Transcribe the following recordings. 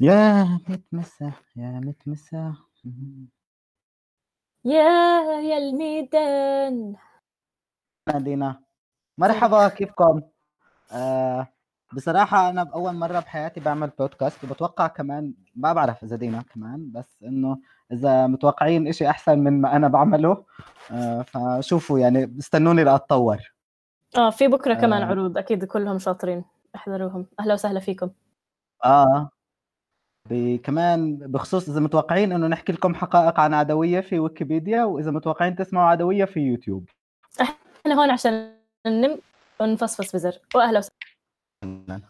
يا متمسة يا متمسة. يا يا الميدان. دينا مرحبا كيفكم؟ آه بصراحة أنا بأول مرة بحياتي بعمل بودكاست وبتوقع كمان ما بعرف إذا دينا كمان بس إنه إذا متوقعين إشي أحسن من ما أنا بعمله آه فشوفوا يعني استنوني لأتطور. آه في بكرة كمان آه. عروض أكيد كلهم شاطرين. احضروهم. أهلا وسهلا فيكم. آه. كمان بخصوص إذا متوقعين إنه نحكي لكم حقائق عن عدوية في ويكيبيديا وإذا متوقعين تسمعوا عدوية في يوتيوب. إحنا هون عشان ننم ونفصفص بزر. واهلا وسهلا.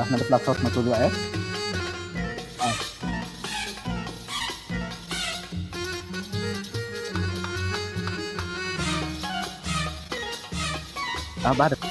إحنا بيطلع صوتنا طول الوقت آه بعرف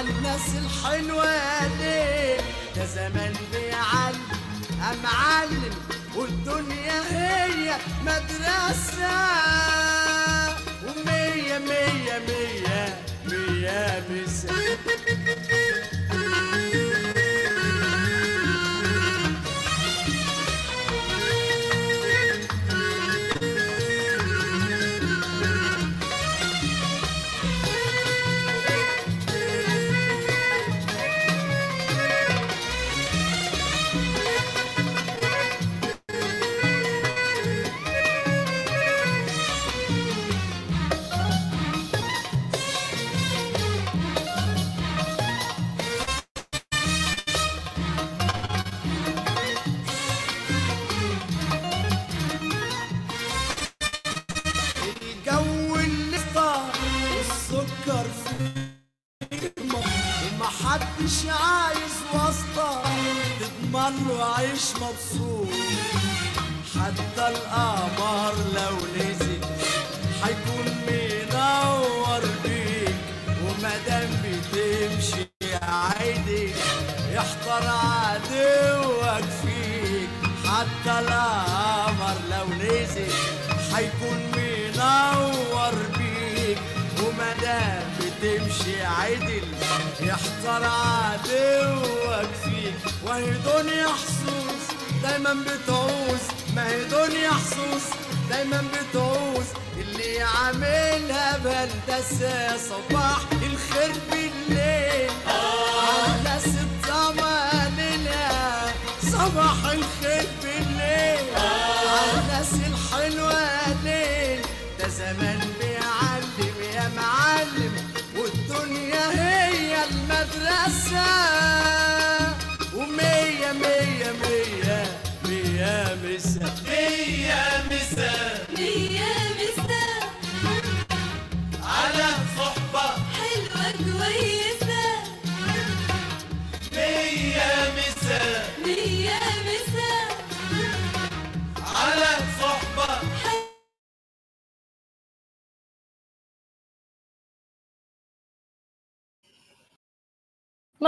الناس الحلوة ليه ده زمان بيعلم أمعلم والدنيا هي مدرسة. ومية مية مية مية مسا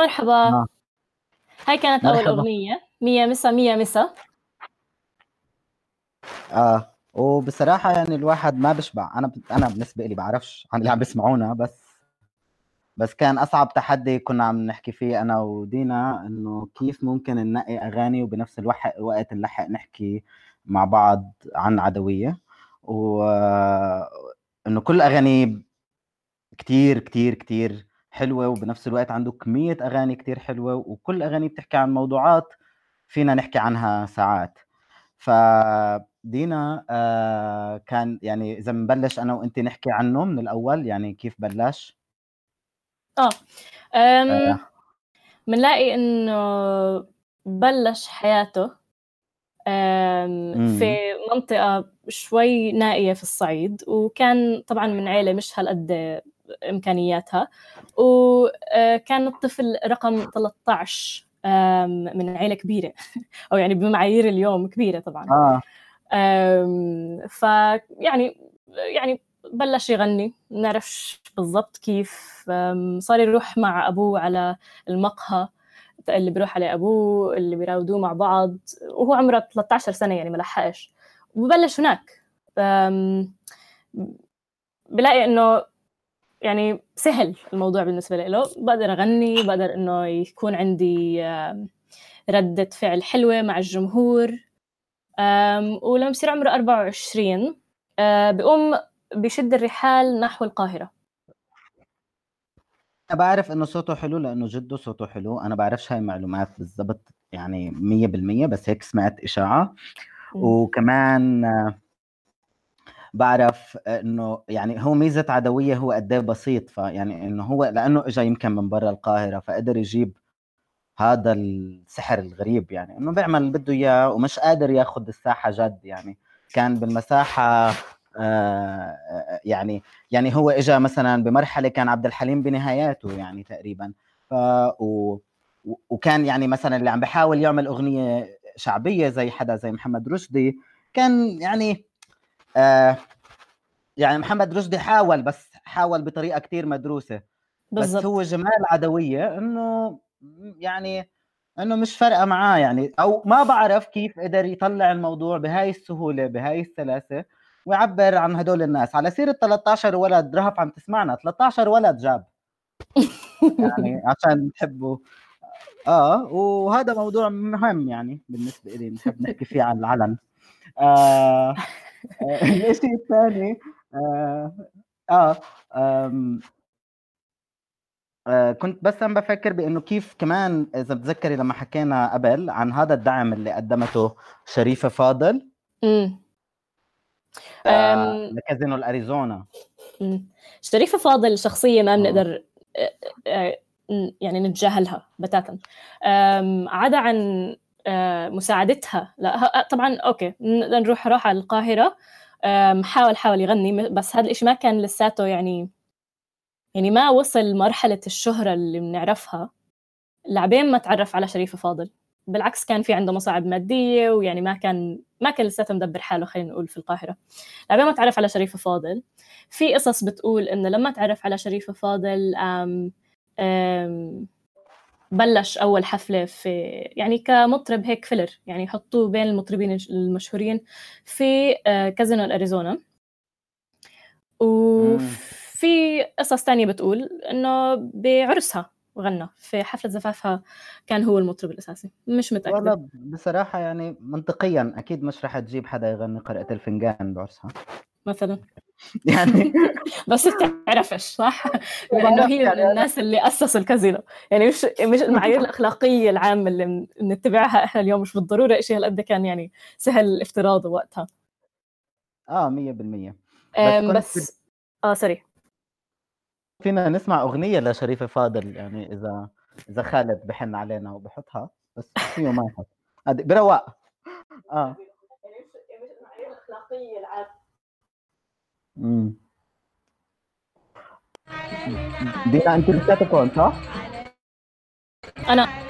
مرحبا. آه. هاي كانت أول مرحبا. أغنية. مية مسا مية مسا. آه. وبصراحة يعني الواحد ما بشبع أنا أنا بالنسبة لي بعرفش عن اللي عم بيسمعونا بس بس كان أصعب تحدي كنا عم نحكي فيه أنا ودينا إنه كيف ممكن ننقي أغاني وبنفس الوقت وقت نلحق نحكي مع بعض عن عدوية. و إنه كل أغاني كتير كتير كتير حلوة وبنفس الوقت عنده كمية أغاني كتير حلوة وكل أغاني بتحكي عن موضوعات فينا نحكي عنها ساعات فدينا آه كان يعني إذا بنبلش أنا وانت نحكي عنه من الأول يعني كيف بلش آه أم آه. منلاقي إنه بلش حياته. في منطقة شوي نائية في الصعيد وكان طبعا من عيلة مش هالقد إمكانياتها. وكان الطفل رقم 13 أم، من عيلة كبيرة. أو يعني بمعايير اليوم كبيرة طبعا. أم، فيعني يعني بلش يغني. نعرفش بالضبط كيف صار يروح مع أبوه على المقهى. اللي بيروح عليه أبوه اللي بيراودوه مع بعض. وهو عمره 13 سنة يعني ما لحقش. وببلش هناك. بلاقي إنه يعني سهل الموضوع بالنسبة له بقدر أغني بقدر إنه يكون عندي ردة فعل حلوة مع الجمهور. ولما بصير عمره 24 أه، بيقوم بشد الرحال نحو القاهرة. أنا بعرف إنه صوته حلو لأنه جده صوته حلو. أنا بعرفش هاي معلومات بالضبط يعني مية بالمية بس هيك سمعت إشاعة. مم. وكمان آه، بعرف إنه يعني هو ميزة عدوية هو قد إيه بسيط فيعني إنه هو لأنه اجى يمكن من برا القاهرة فقدر يجيب هذا السحر الغريب يعني إنه بيعمل اللي بده إياه ومش قادر ياخذ الساحة جد يعني. كان بالمساحة آه يعني يعني هو اجى مثلا بمرحلة كان عبد الحليم بنهاياته يعني تقريبا ف و- وكان يعني مثلا اللي عم بحاول يعمل أغنية شعبية زي حدا زي محمد رشدي كان يعني آه يعني محمد رشدي حاول بس حاول بطريقة كتير مدروسة. بس بالضبط. هو جمال عدوية إنه يعني إنه مش فارقة معاه يعني. أو ما بعرف كيف قدر يطلع الموضوع بهاي السهولة بهاي السلاسة ويعبر عن هدول الناس. على سيرة 13 ولد رهف عم تسمعنا. 13 ولد جاب. يعني عشان تحبوا آه وهذا موضوع مهم يعني بالنسبة لي نحب نحكي فيه عن العلن. آه، الشيء الثاني آه آه آم، آه كنت بس عم بفكر بإنه كيف كمان إذا بتذكري لما حكينا قبل عن هذا الدعم اللي قدمته شريفة فاضل؟ مم. آه لكازينو الأريزونا. مم. شريفة فاضل شخصية ما بنقدر آه، آه، ن- يعني نتجاهلها بتاتا. عدا عن آه، مساعدتها. لا ه- طبعا أوكي نروح راح على القاهرة. أم، حاول حاول يغني بس هذا الإشي ما كان لساته يعني يعني ما وصل مرحلة الشهرة اللي بنعرفها. لعبين ما تعرف على شريفة فاضل. بالعكس كان في عنده مصاعب مادية ويعني ما كان ما كان لساته مدبر حاله خلينا نقول في القاهرة. لعبين ما تعرف على شريفة فاضل. في قصص بتقول إنه لما تعرف على شريفة فاضل آم آم بلش أول حفلة في يعني كمطرب هيك فيلر يعني يحطوه بين المطربين المشهورين في آه، كازينو الأريزونا. وفي قصص تانية بتقول إنه بعرسها غنى في حفلة زفافها كان هو المطرب الأساسي. مش متأكدة. والله بصراحة يعني منطقيا أكيد مش رح تجيب حدا يغني قراءه الفنجان بعرسها. مثلا. يعني بس بتعرفش صح؟ لأنه هي من الناس اللي أسسوا الكازينو. يعني مش مش المعايير الأخلاقية العامة اللي بن- بنتبعها إحنا اليوم مش بالضرورة شيء هالقد كان يعني سهل افتراضه وقتها. آه 100% أم، كنت بس آه سوري. فينا نسمع أغنية لشريف فاضل يعني إذا إذا خالد بحن علينا وبحطها بس فيه ما يحط. برواق آه. يعني المعايير الأخلاقية العامة. امم دينا انت لساتك هون صح؟ أنا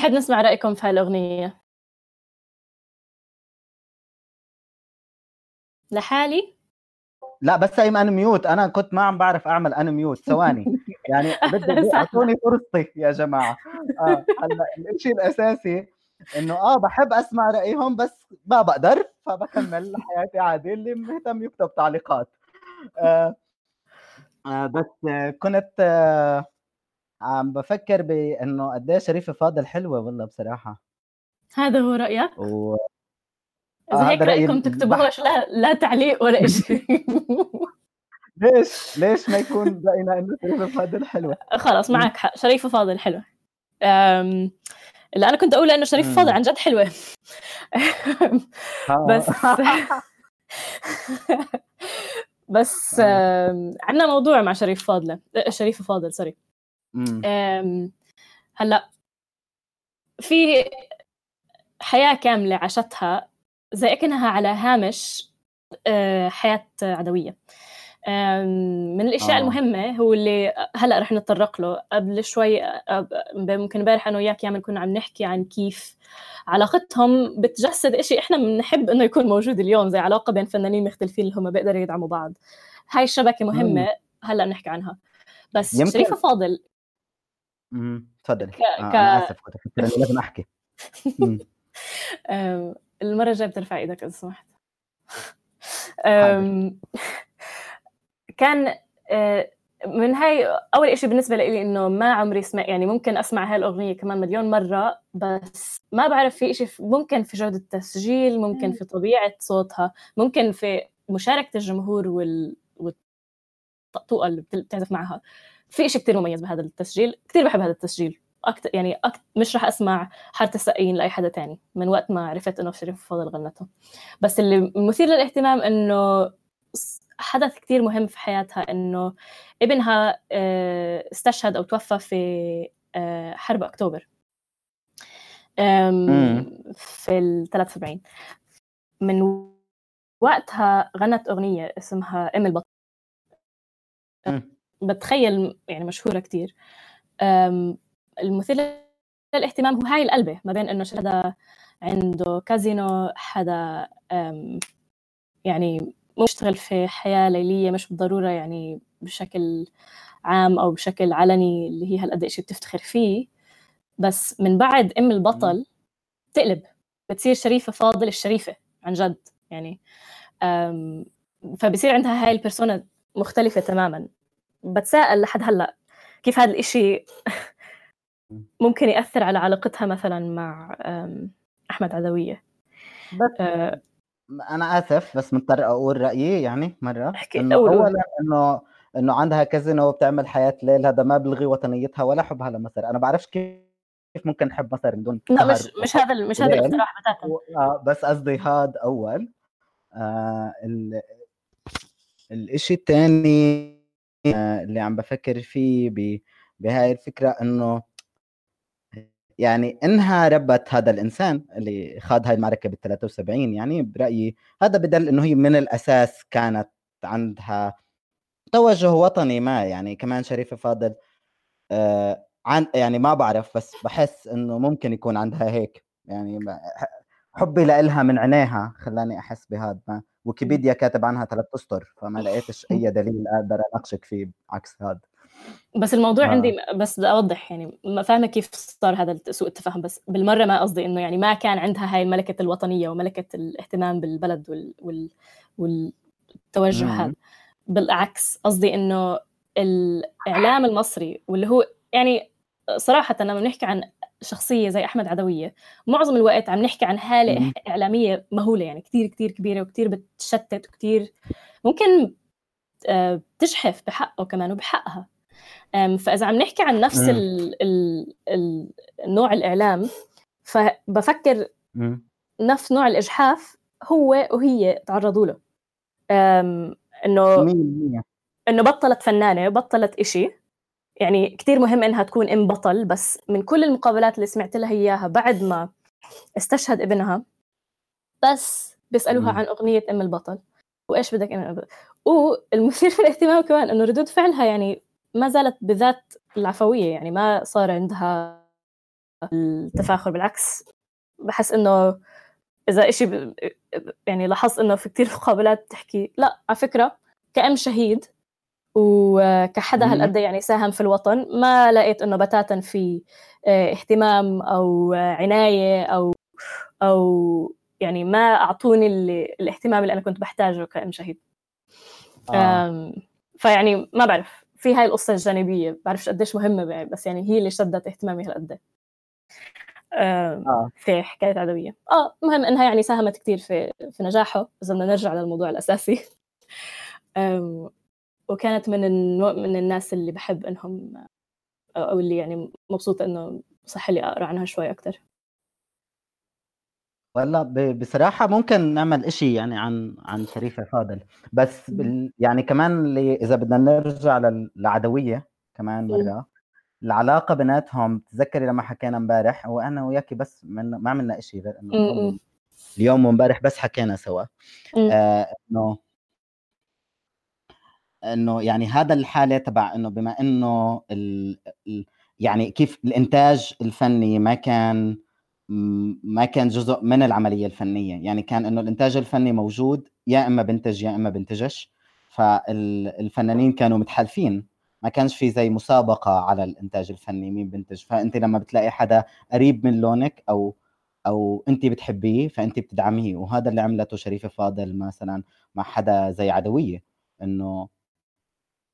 نحب نسمع رأيكم في هالأغنية. لحالي؟ لا بس هي ان ميوت. أنا كنت ما عم بعرف أعمل ان ميوت. ثواني. يعني بدي. أعطوني فرصتي يا جماعة. آه هلأ الشيء الأساسي إنه آه بحب أسمع رأيهم بس ما بقدر فبكمل حياتي عادي اللي مهتم يكتب تعليقات. آه آه بس آه كنت آه عم بفكر بإنه قد إيه شريفه فاضل حلوة والله بصراحة. هذا هو رأيك؟ و إذا آه، هيك رأيكم تكتبوهاش لا لا تعليق ولا شيء ليش؟ ليش ما يكون رأينا إنه شريفه فاضل حلوة؟ خلاص معك حق. شريفه فاضل حلوة. أم... اللي أنا كنت أقول إنه شريفه. فاضل عن جد حلوة. آه. بس بس عندنا موضوع مع شريف فاضلة. آه، شريفه فاضل سوري هلأ في حياة كاملة عاشتها زي كأنها على هامش آه، حياة عدوية. أم، من الأشياء آه. المهمة هو اللي هلأ رح نتطرق له. قبل شوي ممكن امبارح أنا وياك ياما كنا عم نحكي عن كيف علاقتهم بتجسد إشي إحنا بنحب إنه يكون موجود اليوم زي علاقة بين فنانين مختلفين اللي هم بيقدروا يدعموا بعض. هاي الشبكة مهمة هلأ بنحكي عنها. بس يمكن- شريفة فاضل امم تفضلي. ك- آه ك- أنا آسف كنت أفكر إني لازم أحكي. المرة الجاية بترفع إيدك إذا سمحت. أم، كان أه، من هاي أول إشي بالنسبة لي إنه ما عمري سمع يعني ممكن أسمع هاي الأغنية كمان مليون مرة بس ما بعرف في إشي في- ممكن في جودة التسجيل ممكن في طبيعة صوتها ممكن في مشاركة الجمهور وال والطقطوقه اللي بت- بتعزف معها. في إشي كتير مميز بهذا التسجيل كتير بحب هذا التسجيل. أكتر يعني أكتر مش رح أسمع حارة السقايين لأي حدا تاني من وقت ما عرفت إنه شريف فاضل غنته. بس اللي مثير للاهتمام إنه س- حدث كتير مهم في حياتها إنه ابنها آه، استشهد أو توفى في آه، حرب مم. في ال 73 من وقتها غنت أغنية اسمها أم البطل. بتخيل يعني مشهورة كتير. أم، المثير للاهتمام هو هاي القلبة ما بين إنه حدا عنده كازينو حدا يعني مشتغل في حياة ليلية مش بالضرورة يعني بشكل عام أو بشكل علني اللي هي هالقد إشي بتفتخر فيه. بس من بعد أم البطل تقلب بتصير شريفة فاضل الشريفة عن جد يعني. فبصير عندها هاي البرسونا مختلفة تماما. بتساءل لحد هلأ كيف هذا الإشي ممكن يأثر على علاقتها مثلا مع أحمد عدوية؟ بس أه، أنا آسف بس مضطر أقول رأيي يعني مرة. أحكي، قول. اولا إنه إنه عندها كازينو وبتعمل حياة ليل هذا ما بلغي وطنيتها ولا حبها لمصر. أنا بعرفش كيف ممكن نحب مصر من دون لا مش مش هذا مش هذا. الاقتراح بتاتا و- آه، بس قصدي هاد أول آه ال... الإشي الثاني آه اللي عم بفكر فيه. بهاي الفكرة إنه يعني إنها ربت هذا الإنسان اللي خاض هاي المعركة بال 73 يعني برأيي هذا بدل إنه هي من الأساس كانت عندها توجه وطني ما يعني كمان شريفة فاضل آه عن يعني ما بعرف بس بحس إنه ممكن يكون عندها هيك يعني حبي لإلها من عينيها خلاني أحس بهذا ما. ويكيبيديا كاتب عنها ثلاث أسطر فما لقيتش أي دليل أقدر أناقشك فيه عكس هذا بس الموضوع آه. عندي بس بدي أوضح يعني ما فاهمة كيف صار هذا سوء التفاهم بس بالمرة ما قصدي إنه يعني ما كان عندها هاي الملكة الوطنية وملكة الاهتمام بالبلد وال, وال... والتوجه. هذا. بالعكس قصدي إنه الإعلام المصري واللي هو يعني صراحة لما بنحكي عن شخصية زي أحمد عدوية معظم الوقت عم نحكي عن حالة مم. إعلامية مهولة يعني كتير كتير كبيرة وكتير بتشتت وكتير ممكن آه، بتجحف بحقه كمان وبحقها فإذا عم نحكي عن نفس مم. ال ال ال النوع الإعلام فبفكر مم. نفس نوع الإجحاف هو وهي تعرضوا له إنه إنه بطلت فنانة بطلت إشي يعني كتير مهم إنها تكون ام بطل بس من كل المقابلات اللي سمعت لها إياها بعد ما استشهد ابنها بس بيسألوها. عن أغنية ام البطل وإيش بدك ام البطل والمثير للاهتمام كمان إنه ردود فعلها يعني ما زالت بذات العفوية يعني ما صار عندها التفاخر بالعكس بحس إنه إذا إشي ب... يعني لاحظت إنه في كتير مقابلات بتحكي لا على فكرة كأم شهيد وكحدا. هالقد يعني ساهم في الوطن. ما لقيت إنه بتاتا في آه، اهتمام أو آه، عناية أو أو يعني ما أعطوني الاهتمام اللي أنا كنت بحتاجه كأم شهيد. آه. فيعني ما بعرف. في هاي القصة الجانبية. بعرفش قديش مهمة بس يعني هي اللي شدت اهتمامي هالقد. آه. في حكاية عدوية. آه مهم إنها يعني ساهمت كتير في في نجاحه. إذا بدنا نرجع للموضوع الأساسي. وكانت من النوع من الناس اللي بحب إنهم أو اللي يعني مبسوطة إنه صح لي أقرأ عنها شوي أكثر والله بصراحة ممكن نعمل إشي يعني عن عن شريفة فاضل بس بال يعني كمان اللي إذا بدنا نرجع لل- للعدوية كمان. مرة العلاقة بيناتهم تذكري لما حكينا امبارح وأنا وياكي بس من ما عملنا إشي غير إنه. اليوم وامبارح بس حكينا سوا. آه إنه إنه يعني هذا الحالة تبع إنه بما إنه ال... يعني كيف الإنتاج الفني ما كان ما كان جزء من العملية الفنية. يعني كان إنه الإنتاج الفني موجود يا إما بنتج يا إما بنتجش. فالفنانين كانوا متحالفين. ما كانش في زي مسابقة على الإنتاج الفني مين بنتج. فأنت لما بتلاقي حدا قريب من لونك أو أو أنت بتحبيه فأنت بتدعميه. وهذا اللي عملته شريفة فاضل مثلا مع حدا زي عدوية. إنه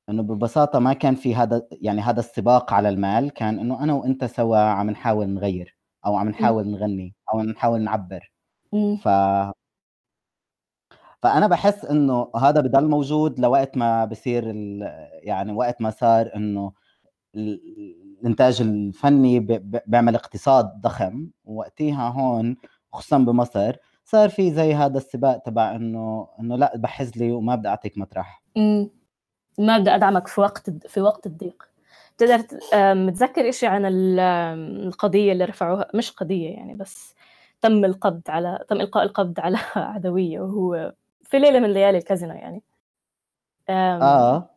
إنه ببساطة ما كان في هذا يعني هذا السباق على المال كان إنه أنا وأنت سوا عم نحاول نغير أو عم نحاول نغني أو نحاول نعبر. ف فأنا بحس إنه هذا بضل موجود لوقت ما بصير ال... يعني وقت ما صار إنه ال- الإنتاج الفني ب- ب- بيعمل اقتصاد ضخم ووقتها هون خصوصا بمصر صار في زي هذا السباق تبع إنه إنه لا بحز لي وما بدي أعطيك مطرح. ما بدي أدعمك في وقت في وقت الضيق. تقدر متذكر إشي عن ال- آم، القضية اللي رفعوها؟ مش قضية يعني بس تم القبض على تم إلقاء القبض على عدوية وهو في ليلة من ليالي الكازينو يعني. آه.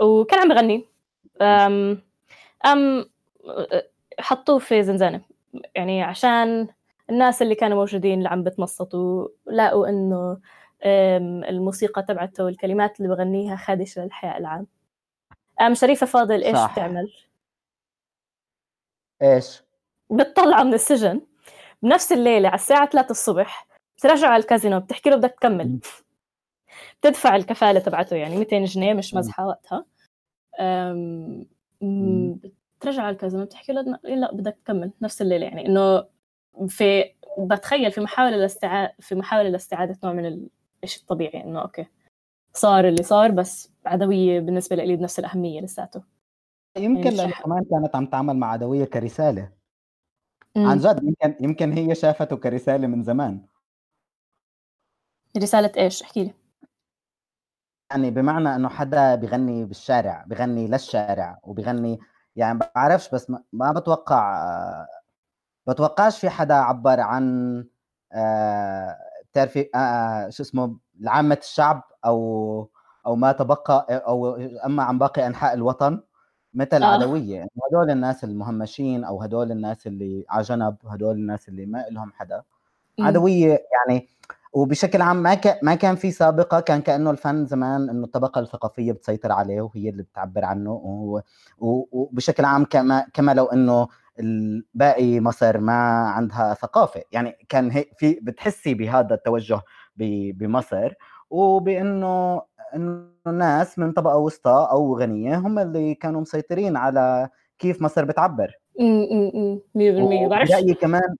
وكان عم بغني أم أم حطوه في زنزانة. يعني عشان الناس اللي كانوا موجودين اللي عم بتنصتوا لقوا إنه الموسيقى تبعته والكلمات اللي بغنيها خادشة للحياء العام أم شريفة فاضل إيش صح. بتعمل؟ إيش بتطلعه من السجن بنفس الليلة على الساعة 3 الصبح بترجعه على الكازينو بتحكي له بدك تكمل. بتدفع الكفالة تبعته يعني 200 جنيه مش. مزحة وقتها أم... بترجع على الكازينو بتحكي له لا- لا بدك تكمل نفس الليلة يعني إنه في بتخيل في محاولة لاستعادة في محاولة لاستعادة نوع من الشيء الطبيعي إنه أوكي صار اللي صار بس عدوية بالنسبة لي بنفس الأهمية لساته. يمكن يعني لأنه شح- كمان كانت عم تعمل مع عدوية كرسالة. مم. عن جد يمكن يمكن هي شافته كرسالة من زمان. رسالة إيش؟ احكي لي. يعني بمعنى إنه حدا بغني بالشارع بغني للشارع وبغني يعني بعرفش بس ما- ما بتوقع آه، بتوقعش في حدا عبر عن آه، بتعرفي آه، آه، شو اسمه لعامة الشعب أو أو ما تبقى أو أما عن باقي أنحاء الوطن مثل آه. عدوية إنه هدول الناس المهمشين أو هدول الناس اللي على جنب هدول الناس اللي ما لهم حدا. عدوية يعني وبشكل عام ما ما كان في سابقة كان كأنه الفن زمان إنه الطبقة الثقافية بتسيطر عليه وهي اللي بتعبر عنه وهو- وبشكل عام كما كما لو إنه باقي مصر ما عندها ثقافة. يعني كان هي في بتحسي بهذا التوجه بمصر وبإنه إنه ناس من طبقة وسطى أو غنية هم اللي كانوا مسيطرين على كيف مصر بتعبر. امم امم 100% بعرف وبرأيي كمان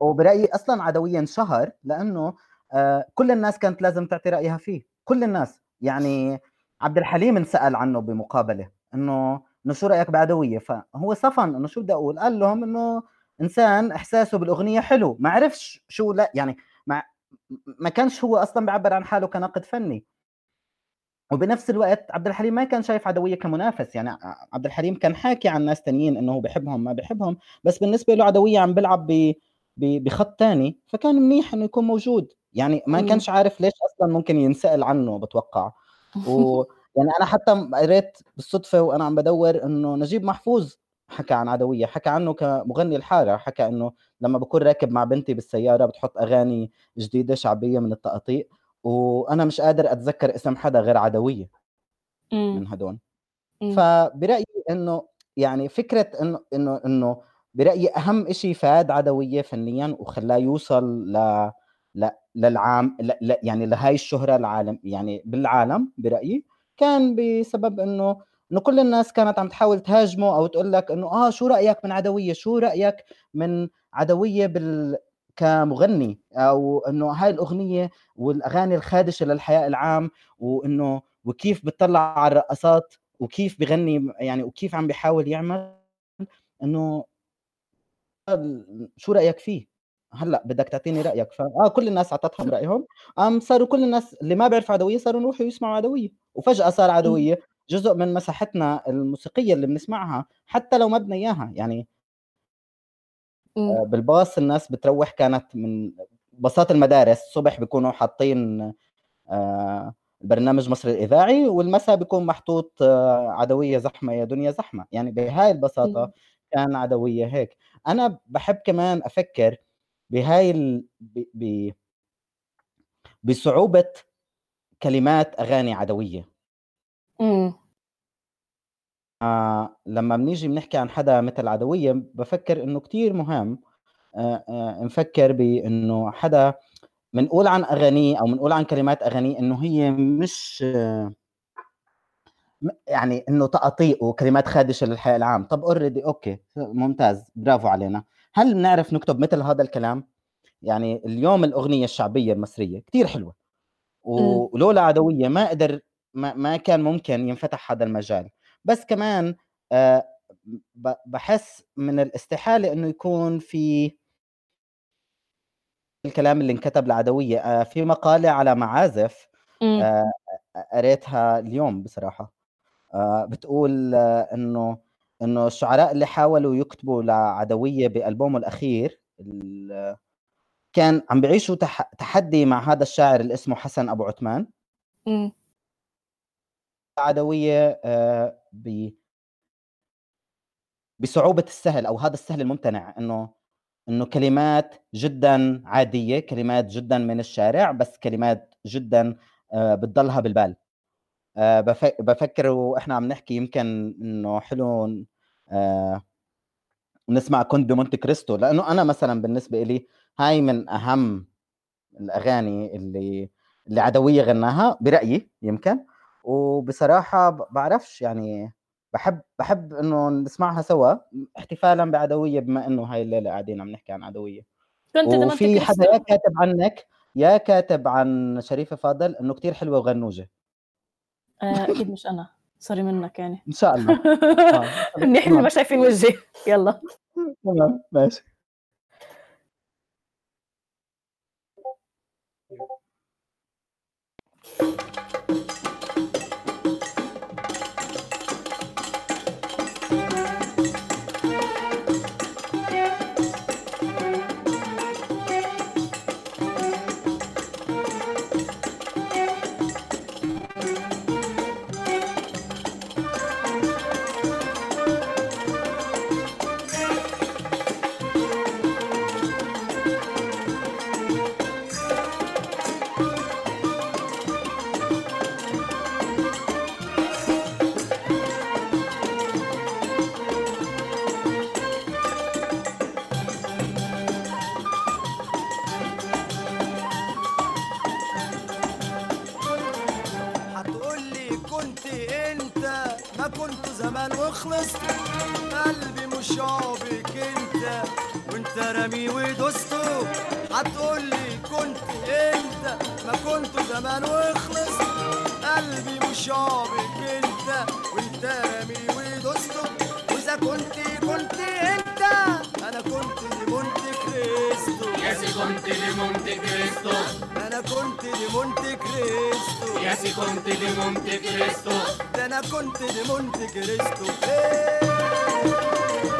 وبرأيي أصلا عدويا انشهر لأنه آه، كل الناس كانت لازم تعطي رأيها فيه. كل الناس. يعني عبد الحليم انسأل عنه بمقابلة إنه انه شو رأيك بعدوية. فهو صفن إنه شو بدي أقول قال لهم إنه إنسان إحساسه بالأغنية حلو ما عرفش شو لا يعني ما ما كانش هو أصلا بيعبر عن حاله كناقد فني. وبنفس الوقت عبد الحليم ما كان شايف عدوية كمنافس. يعني عبد الحليم كان حاكي عن ناس تانيين إنه هو بحبهم ما بحبهم بس بالنسبة له عدوية عم بيلعب ب ب- بخط تاني. فكان منيح إنه يكون موجود. يعني ما. كانش عارف ليش أصلا ممكن ينسأل عنه بتوقع. و يعني أنا حتى قريت بالصدفة وأنا عم بدور إنه نجيب محفوظ حكى عن عدوية حكى عنه كمغني الحارة حكى إنه لما بكون راكب مع بنتي بالسيارة بتحط أغاني جديدة شعبية من التقاطيع وأنا مش قادر أتذكر اسم حدا غير عدوية مم. من هدول مم. فبرأيي إنه يعني فكرة إنه إنه إنه برأيي أهم شيء فاد عدوية فنيا وخلاه يوصل ل ل للعام ل... ل... يعني لهاي الشهرة العالم يعني بالعالم برأيي كان بسبب إنه إنه كل الناس كانت عم تحاول تهاجمه أو تقول لك إنه آه شو رأيك من عدوية؟ شو رأيك من عدوية بال كمغني؟ أو إنه هاي الأغنية والأغاني الخادشة للحياء العام وإنه وكيف بتطلع على الرقصات وكيف بغني يعني وكيف عم بيحاول يعمل إنه شو رأيك فيه؟ هلأ بدك تعطيني رأيك. فاه كل الناس أعطتهم رأيهم. قام صاروا كل الناس اللي ما بيعرفوا عدوية صاروا يروحوا يسمعوا عدوية. وفجأة صار عدوية جزء من مساحتنا الموسيقية اللي بنسمعها حتى لو ما بدنا إياها يعني مم. آه، بالباص الناس بتروح كانت من باصات المدارس الصبح بيكونوا حاطين آه، البرنامج مصر الإذاعي والمساء بيكون محطوط آه، عدوية زحمة يا دنيا زحمة يعني بهاي البساطة مم. كان عدوية هيك أنا بحب كمان أفكر بهاي ال... ب... ب... بصعوبة كلمات أغاني عدوية. مم. آه لما بنيجي بنحكي عن حدا مثل عدوية بفكر إنه كتير مهم آه آه نفكر بإنه حدا بنقول عن أغانيه أو بنقول عن كلمات أغانيه إنه هي مش آه يعني إنه تقاطيع وكلمات خادشة للحياة العام. طب already okay ممتاز برافو علينا. هل بنعرف نكتب مثل هذا الكلام؟ يعني اليوم الأغنية الشعبية المصرية كتير حلوة. ولولا عدوية ما قدر ما, ما كان ممكن ينفتح هذا المجال. بس كمان آه، بحس من الاستحالة إنه يكون في الكلام اللي انكتب لعدوية آه، في مقالة على معازف مم. آه، قريتها اليوم بصراحة. بتقول إنه إنه الشعراء اللي حاولوا يكتبوا لعدوية بألبومه الأخير ال- كان عم بيعيشوا تح- تحدي مع هذا الشاعر اللي اسمه حسن أبو عثمان. مم. عدوية آه، ب بصعوبة السهل أو هذا السهل الممتنع إنه إنه كلمات جدا عادية كلمات جدا من الشارع بس كلمات جدا آه، بتضلها بالبال. آه، بف- بفكر وإحنا عم نحكي يمكن إنه حلو نسمع كنت بمونte كريستو. لأنه أنا مثلا بالنسبة لي هاي من أهم الأغاني اللي اللي عدوية غناها برأيي يمكن وبصراحة بعرفش يعني بحب بحب إنه نسمعها سوا احتفالا بعدوية بما إنه هاي الليلة قاعدين عم نحكي عن عدوية. كنت وفي حدا يا كاتب عنك يا كاتب عن شريفة فاضل إنه كتير حلوة وغنوجة. آه، أكيد مش أنا. سوري منك يعني. إن شاء الله. آه. منيح اللي ما شايفين وجهي. يلا. تمام ماشي. هتقولي زمان وخلصت. قلبي مش عابك انت وانت رامي ودوسته هتقولي كنت انت ما كنت زمان وخلصت. قلبي مش عابك انت وانت رامي ودوسته وإذا كنت كنت انت أنا كنت لمونت كريستو. يا سي كنت لمونت كريستو. أنا كنت لمونت كريستو. يا سي كنت لمونت كريستو. ده أنا كنت دي مونت كريستو إيه.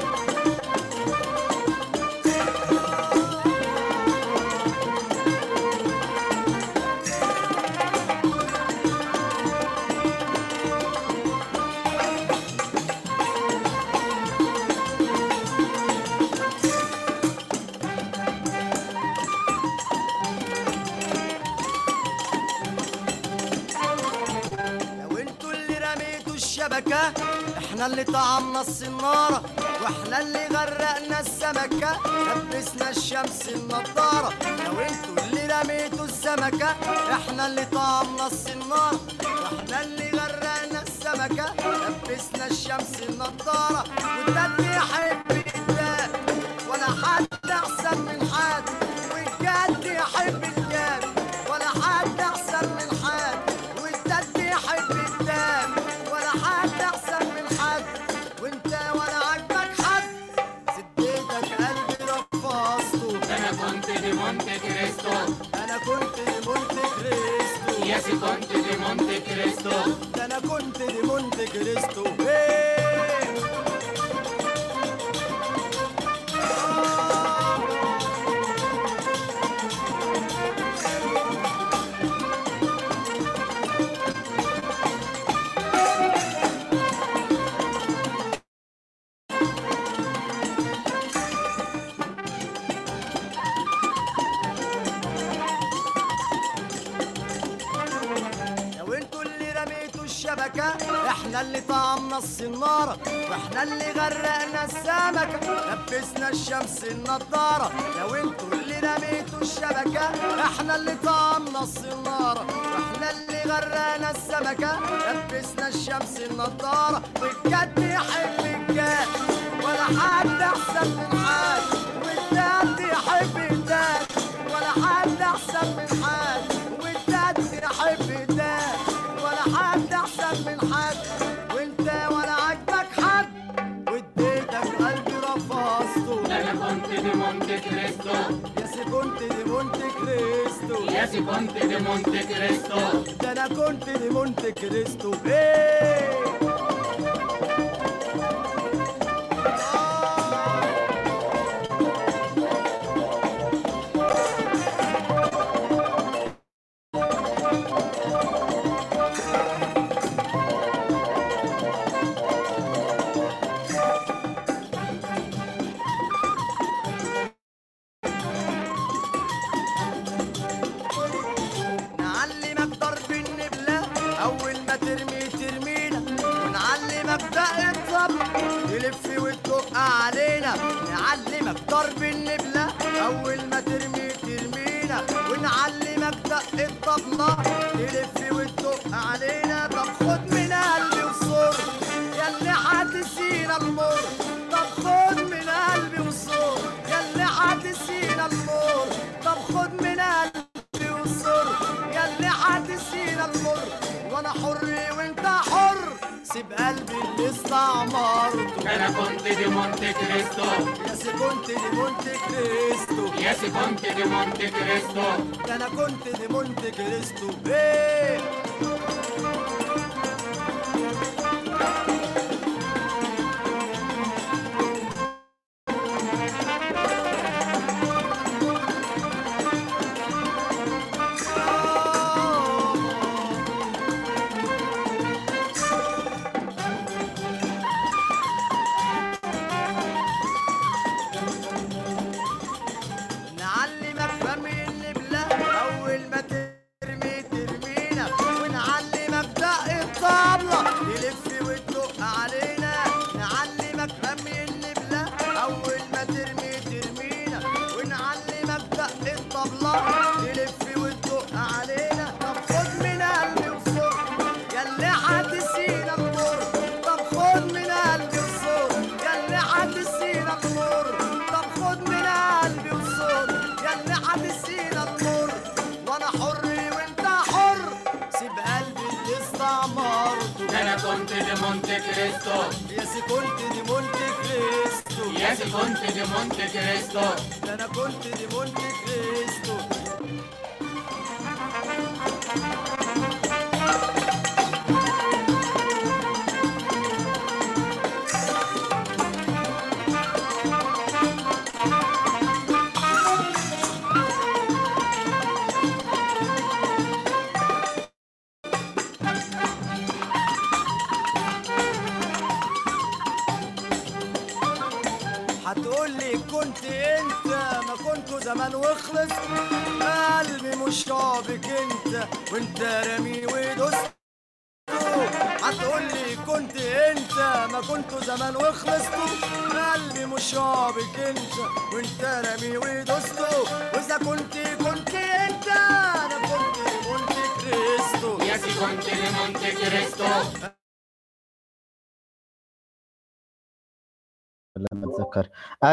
اللي طعمنا الصنارة وإحنا اللي غرقنا السمكة. لبسنا الشمس النضارة لو أنتوا اللي رميتوا السمكة. إحنا اللي طعمنا الصنارة وإحنا اللي غرقنا السمكة. لبسنا الشمس النضارة والدد اللي طعمنا الصنارة وإحنا اللي غرقنا السمكة لبسنا الشمس النضارة. لو أنتوا اللي رميتوا الشبكة إحنا اللي طعمنا الصنارة وإحنا اللي غرقنا السمكة لبسنا الشمس النضارة. والجد يحب الجد ولا حد أحسن من كريستو يا سي كنت دي مونت كريستو استعمرته ده أنا كونت دي مونت كريستو يا سي كونت دي مونت كريستو يا سي كونت دي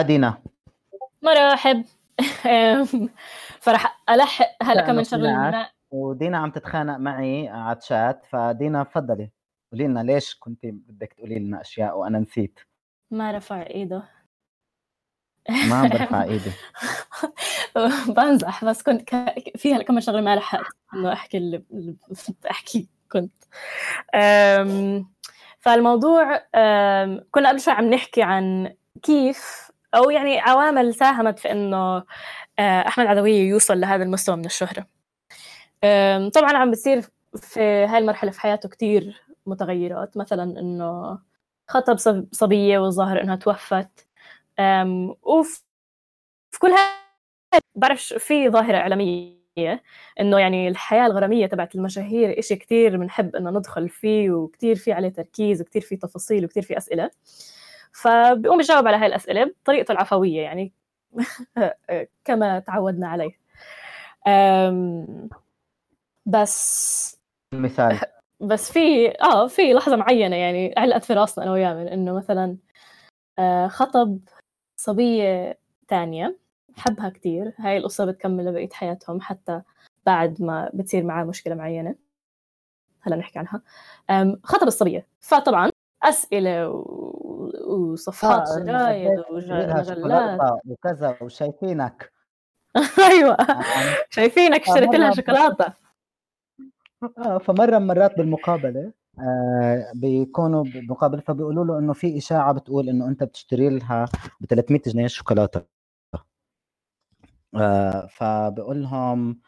دينا مرحب. فرح الحق هلا لا، كم أنا من شغله ودينا عم تتخانق معي على تشات فدينا تفضلي. قولي لنا ليش كنت بدك تقولي لنا أشياء وأنا نسيت؟ ما رفع إيده. ما عم برفع إيدي. بمزح بس كنت ك... فيها كم شغلة ما لحقت إنه أحكي اللي اللي أحكي كنت. أم... فالموضوع أم... كنا قبل شوي عم نحكي عن كيف أو يعني عوامل ساهمت في إنه آه، أحمد عدوية يوصل لهذا المستوى من الشهرة. طبعا عم بتصير في هاي المرحلة في حياته كتير متغيرات. مثلا إنه خطب صب- صبية والظاهر إنها توفت. وفي في كل هاي بعرفش في ظاهرة إعلامية إنه يعني الحياة الغرامية تبعت المشاهير إشي كتير بنحب إنه ندخل فيه وكتير في عليه تركيز وكتير في تفاصيل وكتير في أسئلة. فبيقوم بيجاوب على هاي الأسئلة بطريقته العفوية يعني. كما تعودنا عليه. بس مثال بس في آه في لحظة معينة يعني علقت في راسنا أنا وياه من إنه مثلا آه، خطب صبية تانية. حبها كتير. هاي القصة بتكمل لبقية حياتهم حتى بعد ما بتصير معاه مشكلة معينة. هلا نحكي عنها. خطب الصبية. فطبعا أسئلة و... وصفحات آه، جرايد ومجلات وكذا وشايفينك. أيوة. آه، شايفينك اشتريت لها شوكولاتة. آه، فمرة مرات بالمقابلة آه بيكونوا بمقابله فبيقولوا له إنه في إشاعة بتقول إنه أنت بتشتري لها ب 300 جنيه شوكولاتة. آه فبقول لهم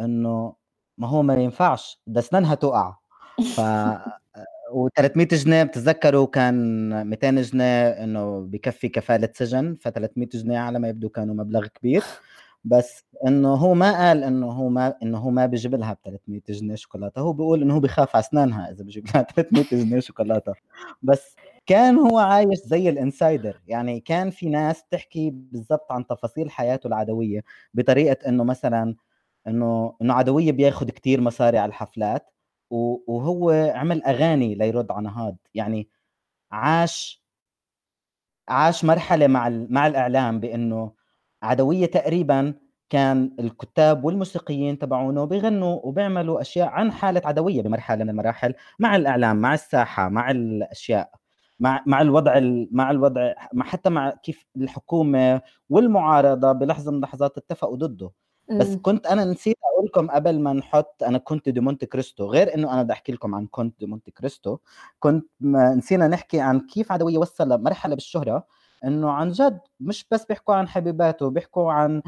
إنه ما هو ما ينفعش ده أسنانها تقع. ف و300 جنيه بتتذكروا كان 200 جنيه إنه بكفي كفالة سجن ف 300 جنيه على ما يبدو كانوا مبلغ كبير. بس إنه هو ما قال إنه هو ما إنه هو ما بيجيب لها ب 300 جنيه شوكولاتة. هو بيقول إنه هو بخاف على أسنانها إذا بجيب لها 300 جنيه شوكولاتة. بس كان هو عايش زي الإنسايدر. يعني كان في ناس تحكي بالضبط عن تفاصيل حياته العدوية بطريقة إنه مثلا إنه إنه عدوية بياخذ كتير مصاري على الحفلات. وهو عمل أغاني ليرد على نهاد. يعني عاش عاش مرحلة مع مع الإعلام بأنه عدوية تقريبا كان الكتاب والموسيقيين تبعونه بيغنوا وبيعملوا أشياء عن حالة عدوية بمرحلة من المراحل مع الإعلام مع الساحة مع الأشياء مع مع الوضع ال- مع الوضع حتى مع كيف الحكومة والمعارضة بلحظة من اللحظات اتفقوا ضده. بس مم. كنت أنا نسيت أقول لكم قبل ما نحط أنا كونت دي مونت كريستو غير إنه أنا بدي أحكي لكم عن كونت دي مونت كريستو كنت ما نسينا نحكي عن كيف عدوية وصل لمرحلة بالشهرة إنه عن جد مش بس بيحكوا عن حبيباته بيحكوا عن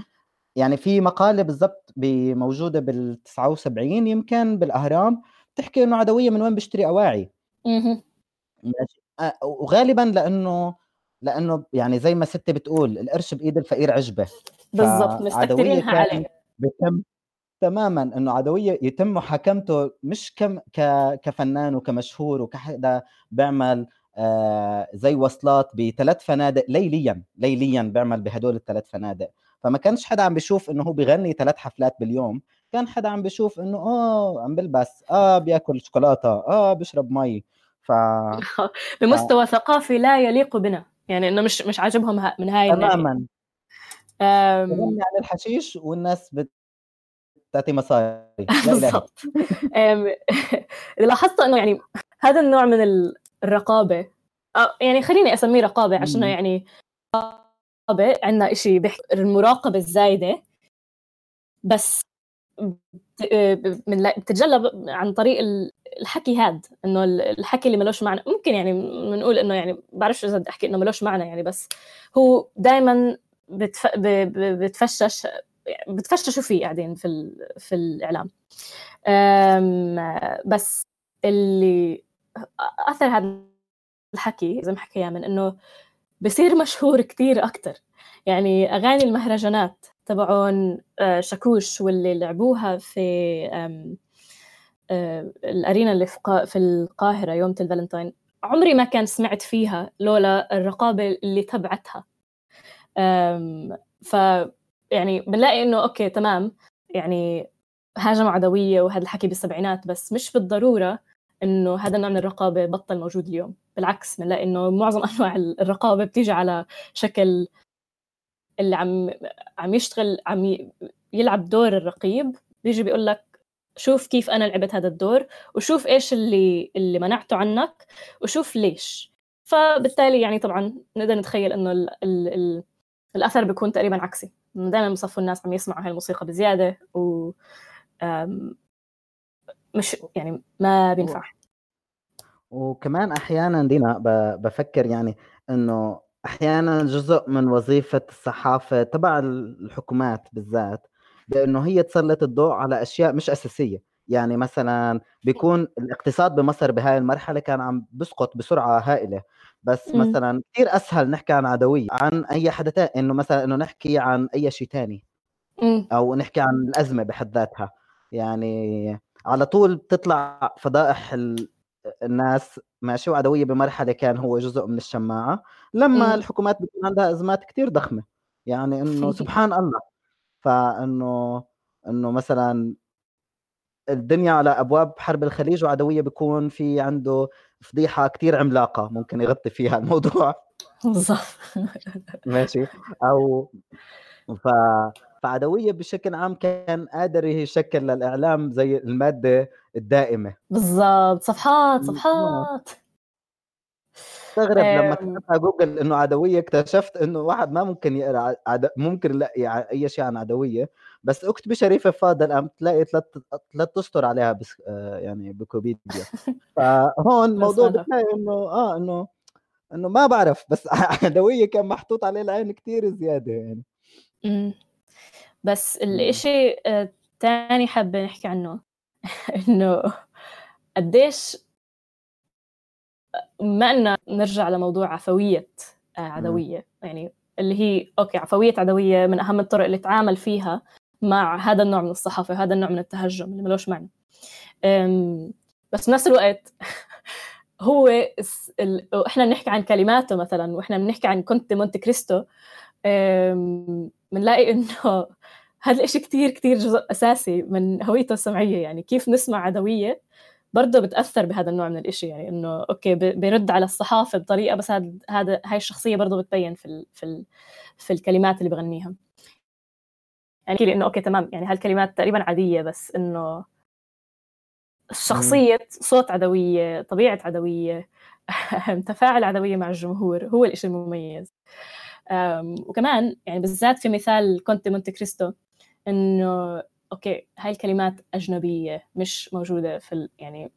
يعني في مقالة بالضبط ب- موجوده بال 79 يمكن بالأهرام بتحكي إنه عدوية من وين بيشتري. ماشي آه، وغالبا لأنه لأنه يعني زي ما ستي بتقول القرش بإيد الفقير عجبة بالضبط مستكترينها عليه. بيتم تماما إنه عدوية يتم محاكمته مش كم ك كفنان وكمشهور وكحدا بيعمل آه زي وصلات بثلاث فنادق ليليا ليليا بيعمل بهدول الثلاث فنادق. فما كانش حدا عم بيشوف إنه هو بيغني ثلاث حفلات باليوم كان حدا عم بيشوف إنه آه عم بلبس آه بياكل شوكولاتة آه بيشرب مي. ف بمستوى ثقافي لا يليق بنا يعني إنه مش مش عاجبهم من هاي تماما. عن الحشيش والناس بتعطي مصاري. لا إله بالضبط. لاحظت إنه يعني هذا النوع من ال- الرقابة. يعني خليني أسميه رقابة عشان. يعني رقابة عندنا إشي بيحكي المراقبة الزايدة. بس بت- بتتجلى عن طريق ال- الحكي هاد إنه ال- الحكي اللي ملوش معنى. ممكن يعني بنقول إنه يعني بعرفش إذا بدي أحكي إنه ملوش معنى يعني بس هو دائما بتف... بتفشش بتفششوا فيه قاعدين في ال... في الإعلام. بس اللي أثر هذا الحكي زي ما حكي من إنه بصير مشهور كتير أكتر يعني أغاني المهرجانات تبعون شاكوش واللي لعبوها في آم، الأرينا اللي في قا- في القاهرة يوم الفالنتاين عمري ما كان سمعت فيها لولا الرقابة اللي تبعتها ف يعني بنلاقي إنه okay تمام. يعني هاجموا عدوية وهذا الحكي بالسبعينات بس مش بالضرورة إنه هذا النوع من الرقابة بطل موجود اليوم. بالعكس بنلاقي إنه معظم أنواع الرقابة بتيجي على شكل اللي عم عم يشتغل عم يلعب دور الرقيب. بيجي بيقول لك شوف كيف أنا لعبت هذا الدور وشوف إيش اللي اللي منعته عنك وشوف ليش. فبالتالي يعني طبعا نقدر نتخيل إنه ال ال الأثر بيكون تقريبا عكسي. دائما بصفوا الناس عم يسمعوا هاي الموسيقى بزيادة و مش يعني ما بينفع. وكمان أحيانا دينا بفكر يعني إنه أحيانا جزء من وظيفة الصحافة تبع الحكومات بالذات بإنه هي تسلط الضوء على أشياء مش أساسية. يعني مثلا بيكون الاقتصاد بمصر بهاي المرحلة كان عم بسقط بسرعة هائلة. بس مم. مثلا كثير أسهل نحكي عن عدوية عن أي حدا تاني إنه مثلا إنه نحكي عن أي شيء تاني. أمم، أو نحكي عن الأزمة بحد ذاتها. يعني على طول بتطلع فضائح ال- الناس ماشي وعدوية بمرحلة كان هو جزء من الشماعة لما أمم. الحكومات بيكون عندها أزمات كتير ضخمة. يعني إنه سبحان الله. فإنه إنه مثلا الدنيا على أبواب حرب الخليج وعدوية بيكون في عنده فضيحة كتير عملاقة ممكن يغطي فيها الموضوع. بالضبط. ماشي. أو ف فعدوية بشكل عام كان قادر يشكل للإعلام زي المادة الدائمة. بالضبط. صفحات صفحات. استغرب لما أم. كتبت على جوجل إنه عدوية اكتشفت إنه واحد ما ممكن يقرأ عد... ممكن يلاقي ع- أي شيء عن عدوية. بس اكتبي شريفه فاضل قام تلاقي ثلاث ثلاث اسطر عليها بس آه، يعني بويكيبيديا فهون الموضوع. بتلاقي إنه آه إنه إنه ما بعرف بس عدوية كان محطوط عليه العين كتير زيادة يعني. بس مم. الإشي آه، حابة نحكي عنه إنه قديش ما إن نرجع لموضوع عفوية آه، عدوية يعني اللي هي أوكي عفوية عدوية من أهم الطرق اللي تعامل فيها مع هذا النوع من الصحافة هذا النوع من التهجم اللي ملوش معنى. بس بنفس الوقت هو ال... إحنا بنحكي عن كلماته مثلا وإحنا بنحكي عن كونت مونت كريستو بنلاقي إنه هذا الإشي كتير كتير جزء أساسي من هويته السمعية. يعني كيف نسمع عدوية برضه بتأثر بهذا النوع من الإشي. يعني إنه okay بيرد على الصحافة بطريقة بس هذا هذا هاي الشخصية برضه بتبين في ال... في ال... في الكلمات اللي بغنيها. يعني لي إنه okay تمام يعني هالكلمات تقريبا عادية بس إنه شخصية صوت عدوية طبيعة عدوية تفاعل عدوية مع الجمهور هو الإشي المميز وكمان يعني بالذات في مثال كونت دي مونت كريستو إنه okay هاي الكلمات أجنبية مش موجودة في. يعني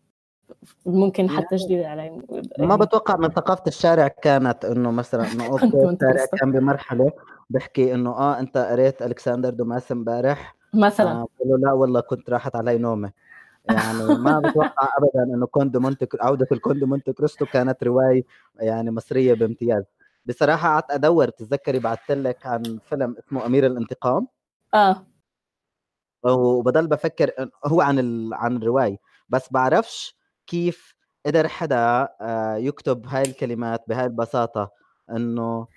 ممكن حتى جديدة علي. ما يعني بتوقع من ثقافة الشارع كانت إنه مثلا إنه الشارع. كان بمرحلة بحكي إنه آه أنت قريت ألكسندر دوماس امبارح. مثلا. آه له لا والله كنت راحت علي نومة. يعني ما بتوقع ابدا إنه كونت مونت عودة الكونت مونت كريستو كانت رواية يعني مصرية بامتياز. بصراحة قعدت أدور بتتذكري بعثت لك عن فيلم اسمه أمير الانتقام؟ آه. وبضل بفكر هو عن ال... عن الرواية. بس بعرفش كيف قدر حدا آه، يكتب هاي الكلمات بهاي البساطة إنه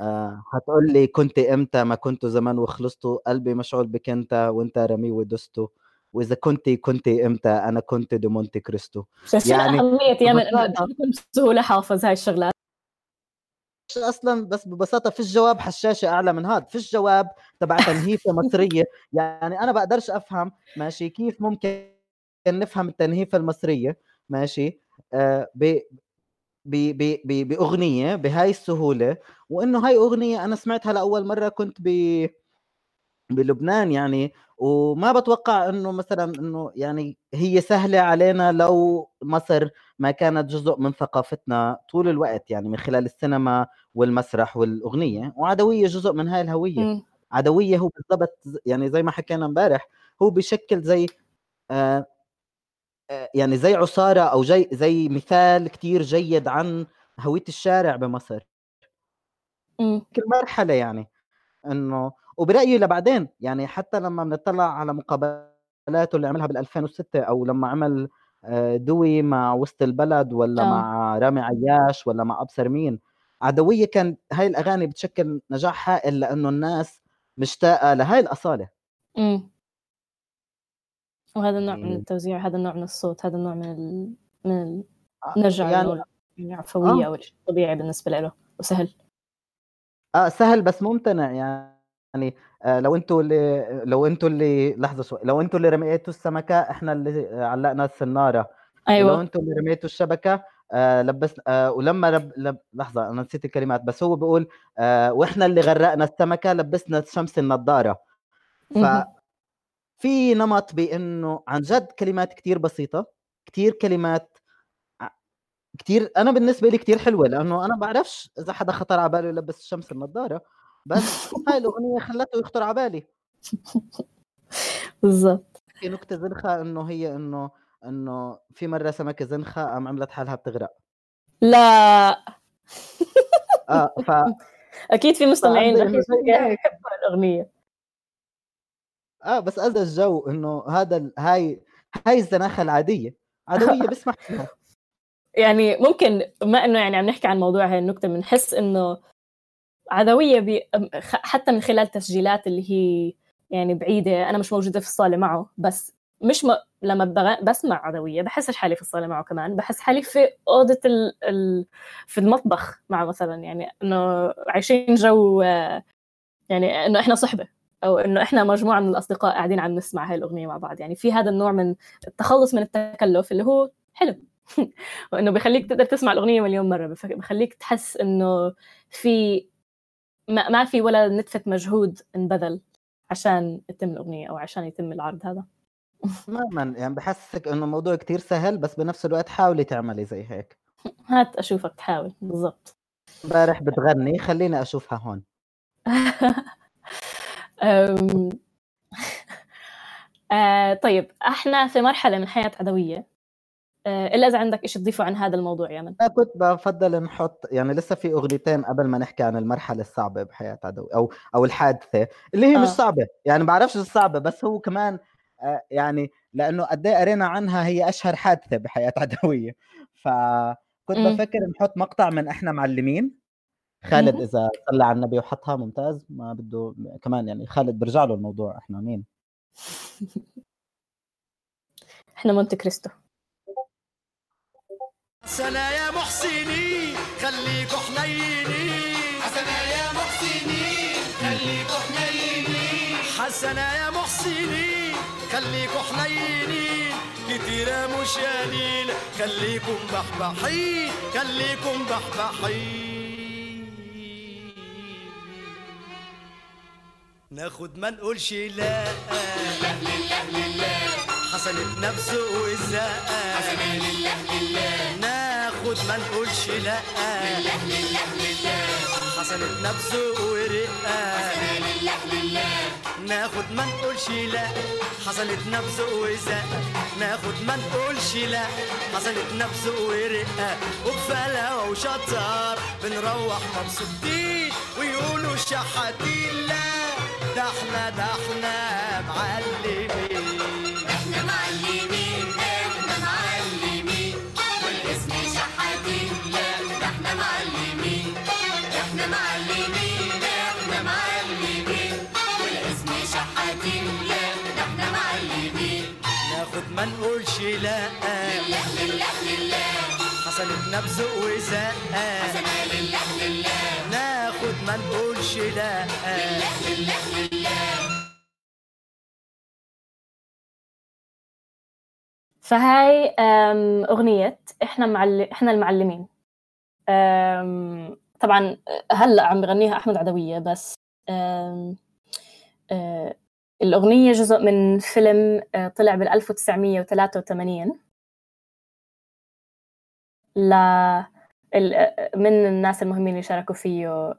آه، هتقول لي كنت إمتى ما كنت زمان وخلصتوا قلبي مشغول بك إنت وإنت رمي ودسته وإذا كنت كنت إمتى أنا كنت دي مونتي كريستو. يعني بسهولة حافظ هاي الشغلات؟ أصلا بس ببساطة فيش جواب حشاشة أعلى من هذا فيش جواب تبع تنهيفه مصرية. يعني أنا بقدرش أفهم ماشي كيف ممكن نفهم التنهيفه المصرية. ماشي آه ب ب ب ب بأغنية بهاي السهولة وإنه هاي أغنية أنا سمعتها لأول مرة كنت ب بلبنان يعني وما بتوقع إنه مثلا إنه يعني هي سهلة علينا لو مصر ما كانت جزء من ثقافتنا طول الوقت يعني من خلال السينما والمسرح والأغنية وعدوية جزء من هاي الهوية مم. عدوية هو بالضبط يعني زي ما حكينا امبارح هو بشكل زي آه، يعني زي عصارة أو زي زي مثال كتير جيد عن هوية الشارع بمصر مم. كل مرحلة يعني إنه وبرأيي لبعدين يعني حتى لما بنطلع على مقابلاته اللي عملها بال 2006 أو لما عمل آه، دوي مع وسط البلد ولا آه. مع رامي عياش ولا مع أبصر مين عدوية كان هاي الأغاني بتشكل نجاح هائل لأنه الناس مشتاقة لهاي الأصالة مم. وهذا النوع من يعني- التوزيع هذا النوع من الصوت هذا النوع من ال... من ال... آه، نرجع يعني نقول يعني آه. طبيعي بالنسبة له وسهل. آه سهل بس ممتنع يعني آه لو أنتوا اللي لو أنتوا اللي لحظة شوي لو أنتوا اللي رميتوا السمكة إحنا اللي علقنا السنارة. ولو أيوة أنتم اللي رميتوا الشبكة آه لبس آه ولما رب لب لحظة أنا نسيت الكلمات بس هو بيقول آه وإحنا اللي غرقنا السمكة لبسنا شمس النظاره مهم. ففي نمط بإنه عن جد كلمات كتير بسيطة كتير كلمات كتير أنا بالنسبة لي كتير حلوة لأنه أنا بعرفش إذا حدا خطر على باله يلبس الشمس النظاره بس هاي الأغنية خلته يخطر على بالي. بالضبط. في نكتة زنخة إنه هي إنه إنه في مرة سمكة زنخة قام عملت حالها بتغرق. لا. آه ف أكيد في مستمعين رح يحبوا هيك. آه بس هذا الجو إنه هذا ال- هاي هاي الزناخة العادية عدوية بسمح فيها. يعني ممكن ما إنه يعني عم نحكي عن موضوع هاي النكتة بنحس إنه عدوية بي حتى من خلال تسجيلات اللي هي يعني بعيدة أنا مش موجودة في الصالة معه بس مش م... لما بغ... بسمع عدوية بحسش حالي في الصالة معه كمان بحس حالي في أوضة ال... ال... في المطبخ معه مثلا يعني إنه عايشين جو آه، يعني إنه إحنا صحبة. أو إنه إحنا مجموعة من الأصدقاء قاعدين عم نسمع هاي الأغنية مع بعض. يعني في هذا النوع من التخلص من التكلف اللي هو حلو. وإنه بخليك تقدر تسمع الأغنية مليون مرة. بخليك تحس إنه في ما, ما في ولا نتفة مجهود انبذل عشان تتم الأغنية أو عشان يتم العرض هذا. تماما يعني بحسك إنه الموضوع كتير سهل بس بنفس الوقت حاولي تعملي زي هيك. هات أشوفك تحاول. بالضبط. امبارح بتغني خليني أشوفها هون. طيب إحنا في مرحلة من حياة عدوية آه إلا إذا عندك شيء تضيفه عن هذا الموضوع يا من أنا كنت بفضل نحط يعني لسه في أغنيتين قبل ما نحكي عن المرحلة الصعبة بحياة عدوي أو أو الحادثة اللي هي مش آه. صعبة يعني بعرفش الصعبه بس هو كمان آه، يعني لأنه قد إيه قرينا عنها هي أشهر حادثة بحياة عدوية فكنت مم. بفكر نحط مقطع من إحنا معلمين خالد. إذا صلى على النبي وحطها ممتاز ما بده كمان يعني خالد برجع له الموضوع إحنا مين؟ إحنا مونte كريستو. حسنا يا محسنين خليكوا حنينين حسنا يا محسنين خليكوا حنينين حسنا يا محسنين خليكوا حنينين كتيرة مش قليل خليكم بحبحين خليكم بحبحين. ناخد ما نقولش لا. حسنة نفس وزاقة حسنا لله لله ناخد ما نقولش لا. حسنة نفس ورقة لله لله ناخد ما نقولش لا. حصلت نبذ وزق ناخد ما نقولش لا. حصلت نبذ ورقة وبفلاوة وشطار. بنروح مبسوطين ويقولوا شحاتين. ده إحنا ده إحنا معلمين. إحنا معلمين إحنا معلمين. والاسم شحاتين لا ده إحنا معلمين. إحنا معلمين إحنا معلمين. والاسم شحاتين لا ده إحنا معلمين. ناخد ما نقولش لا. لله لله لله. حصلت نبذ وزق حسنا لله لله. ناخد ما نقولش لا. لله لله. فهاي أغنية إحنا معل... إحنا المعلمين. طبعا هلأ عم بغنيها أحمد عدوية بس الأغنية جزء من فيلم طلع بال 1983 ل من الناس المهمين اللي شاركوا فيه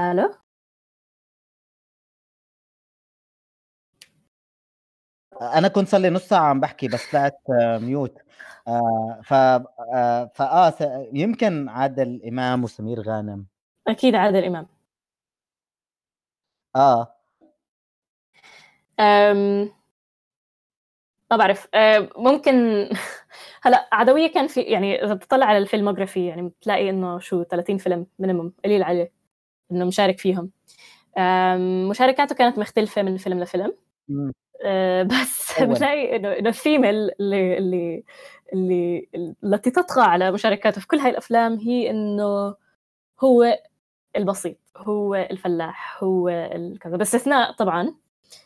ألو أنا كنت صار لي نص ساعة عم بحكي بس طلعت آه، mute. آه، ف آه، فاه س- يمكن عادل إمام وسمير غانم. أكيد عادل إمام. آه. أم... ما بعرف. أم، ممكن هلأ عدوية كان في يعني إذا بتطلع على ال filmography يعني بتلاقي إنه شو 30 فيلم minimum قليل عليه. إنه مشارك فيهم. مشاركاته كانت مختلفة من فيلم لفيلم. أه، بس. بتلاقي إنه إنه الثيم اللي اللي اللي التي تطغى على مشاركاته في كل هاي الأفلام هي إنه هو البسيط هو الفلاح هو الكذا. باستثناء طبعا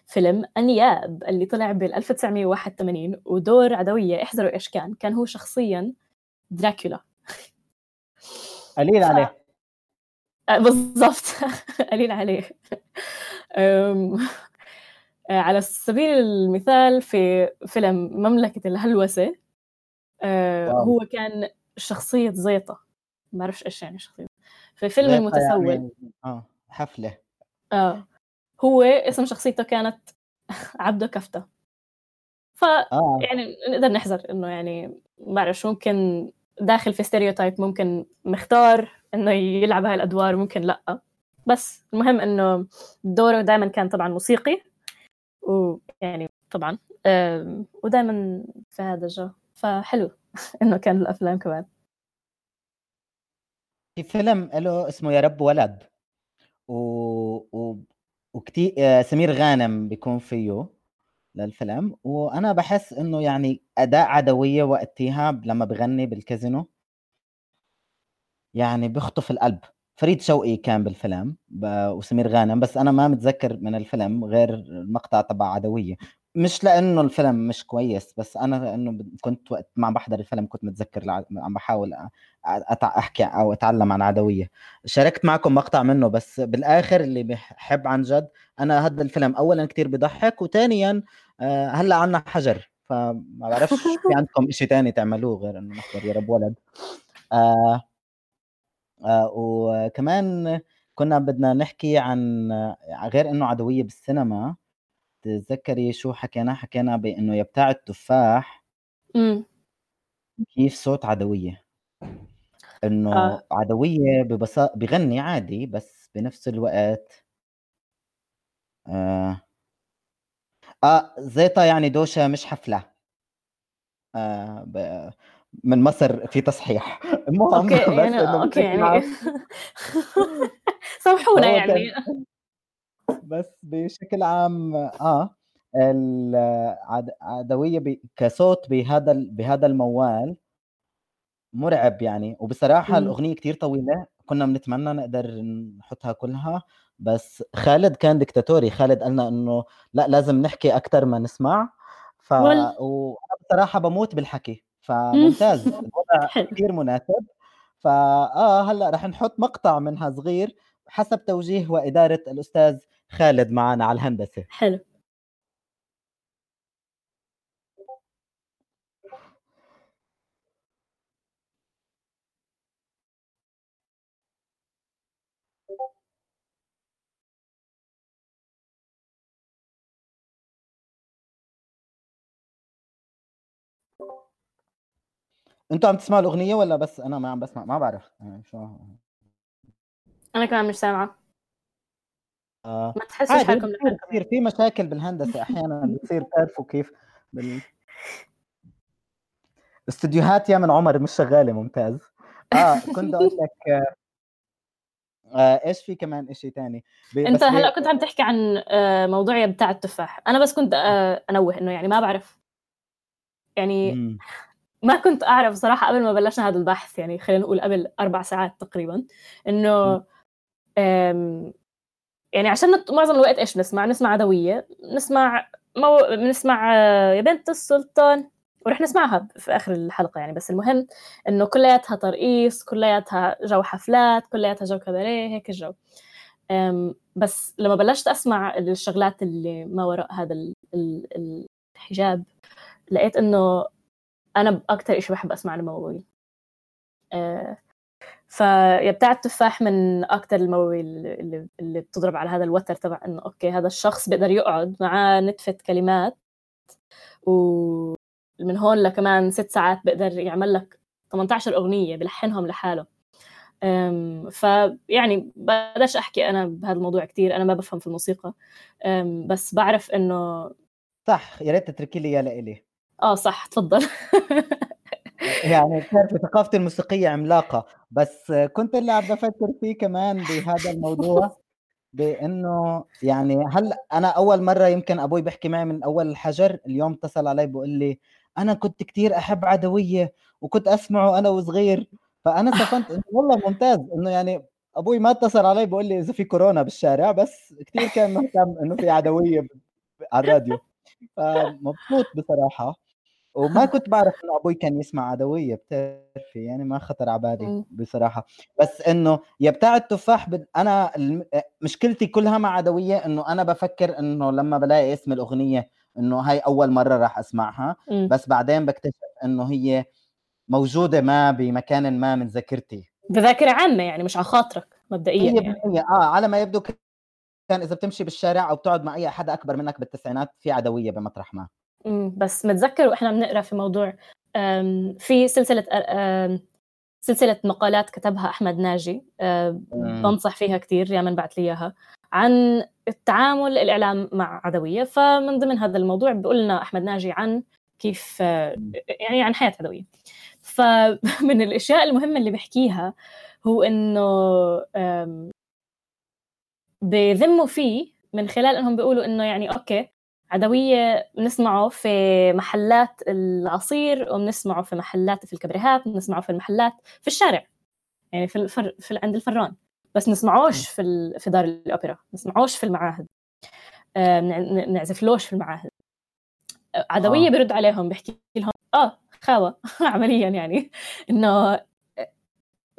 فيلم أنياب اللي طلع بال 1981 ودور عدوية احذروا إيش كان. كان هو شخصيا دراكولا. قليل عليه. آه، بالضبط. قليل عليه آه، على سبيل المثال في فيلم مملكة الهلوسة آه،. هو كان شخصية زيطة. ما بعرفش إيش يعني شخصية. في فيلم المتسول يعني آه حفلة. آه. هو اسم شخصيته كانت عبده كفتة. ف آه. يعني نقدر نحذر إنه يعني ما بعرف ممكن داخل في ستيريوتايب ممكن مختار إنه يلعب هاي الادوار ممكن لأ. بس المهم إنه دوره دائما كان طبعا موسيقي. ويعني طبعا ودائما في هذا الجو. فحلو إنه كان الأفلام كمان. في فيلم له اسمه يا رب ولد. و... و... وكتير آه، سمير غانم بيكون فيه للفيلم. وأنا بحس إنه يعني أداء عدوية وقتها لما بغني بالكازينو يعني بيخطف القلب. فريد شوقي كان بالفيلم وسمير غانم بس أنا ما متذكر من الفيلم غير المقطع تبع عدوية. مش لأنه الفيلم مش كويس بس أنا لأنه كنت وقت ما عم بحضر الفيلم كنت متذكر عم بحاول أحكي أو أتعلم عن عدوية. شاركت معكم مقطع منه بس بالآخر اللي بحب عن جد أنا هذا الفيلم اولا كتير بضحك وثانيا آه، هلأ عنا حجر. فما بعرفش في عندكم شيء تاني تعملوه غير إنه نحضر يا رب ولد. آه وكمان كنا بدنا نحكي عن غير إنه عدوية بالسينما تتذكري شو حكينا؟ حكينا بإنه يا بتاع التفاح إمم. كيف صوت عدوية. إنه آه. عدوية ببساطه بغني عادي بس بنفس الوقت آه, آه زيطه يعني دوشة مش حفلة. آه ب... من مصر في تصحيح. المهم okay بس يعني أوكي بشكل يعني عام سامحونا يعني. بس بشكل عام آه العدوية ب... كصوت بهذا ال- بهذا الموال مرعب يعني. وبصراحة مم. الأغنية كتير طويلة كنا بنتمنى نقدر نحطها كلها. بس خالد كان دكتاتوري. خالد قالنا إنه لا لازم نحكي أكتر ما نسمع. ف بصراحة بموت بالحكي. فممتاز. الوضع كثير مناسب. فآه هلأ رح نحط مقطع منها صغير حسب توجيه وإدارة الأستاذ خالد معنا على الهندسة. حلو. أنتوا عم تسمعوا الأغنية ولا بس؟ أنا ما عم بسمع ما بعرف. يعني شو؟ أنا كمان مش سامعة. آه. ما عادي حالكم بتصير في مشاكل بالهندسة أحيانا بتصير بتعرفوا كيف بال... استديوهات يا من عمر مش شغالة ممتاز. آه كنت أقول لك آه آه، إيش في كمان شيء ثاني أنت هلأ كنت عم تحكي عن آه، موضوع بتاع التفاح. أنا بس كنت آه، أنوه إنه يعني ما بعرف. يعني ما كنت أعرف صراحة قبل ما بلشنا هذا البحث يعني خلينا نقول قبل أربع ساعات تقريبا إنه يعني عشان معظم الوقت إيش نسمع نسمع عدوية نسمع مو... بنسمع آه، يا بنت السلطان ورح نسمعها في آخر الحلقة يعني بس المهم إنه كلياتها ترقيص كلياتها جو حفلات كلياتها جو كباريه هيك الجو. بس لما بلشت أسمع الشغلات اللي ما وراء هذا ال- ال- الحجاب لقيت إنه أنا أكثر شيء بحب أسمع المواويل أه، فيا بتاع التفاح من أكثر المواويل اللي, اللي بتضرب على هذا الوتر تبع إنه أوكي هذا الشخص بيقدر يقعد معاه نتفة كلمات ومن هون لكمان ست ساعات بيقدر يعمل لك 18 أغنية بلحنهم لحاله. فيعني بقدرش أحكي أنا بهذا الموضوع كتير أنا ما بفهم في الموسيقى. بس بعرف إنه صح يا ريت تتركي لي إياه لإلي. آه صح تفضل. يعني بتعرفي ثقافتي الموسيقية عملاقة بس كنت اللي عم بفكر فيه كمان بهذا الموضوع بإنه يعني هلا أنا أول مرة يمكن أبوي بيحكي معي من أول الحجر اليوم اتصل علي بيقول لي أنا كنت كتير أحب عدوية وكنت أسمعه أنا وصغير فأنا صفنت إنه والله ممتاز إنه يعني أبوي ما اتصل علي بيقول لي إذا في كورونا بالشارع بس كتير كان مهتم إنه في عدوية على الراديو. فمبسوط بصراحة. وما كنت بعرف إنه أبوي كان يسمع عدوية بتعرفي؟ يعني ما خطر على بالي. بصراحة. بس إنه يا بتاع التفاح بد... أنا الم- مشكلتي كلها مع عدوية إنه أنا بفكر إنه لما بلاقي اسم الأغنية إنه هاي أول مرة راح أسمعها. مم. بس بعدين بكتشف إنه هي موجودة ما بمكان ما من ذاكرتي. بذاكرة عامة يعني مش على خاطرك مبدئيا يعني. 100% آه على ما يبدو كان إذا بتمشي بالشارع أو بتقعد مع أي حدا أكبر منك بالتسعينات في عدوية بمطرح ما. بس متذكر وإحنا بنقرأ في موضوع في سلسلة سلسلة مقالات كتبها أحمد ناجي مم. بنصح فيها كثير يا من بعت لي إياها عن التعامل الإعلام مع عدوية. فمن ضمن هذا الموضوع بيقول لنا أحمد ناجي عن كيف آه، يعني عن حياة عدوية. فمن الأشياء المهمة اللي بحكيها هو إنه بذموا فيه من خلال إنهم بيقولوا إنه يعني أوكي عدوية بنسمعه في محلات العصير وبنسمعه في محلات في الكبريهات بنسمعه في المحلات في الشارع. يعني في, الفر... في عند الفران. بس نسمعوش في ال... في دار الأوبرا. نسمعوش في المعاهد. آه، بنع- نعزفلوش في المعاهد. آه، عدوية آه. بيرد عليهم بيحكي لهم. آه خاوة. عمليا يعني. إنه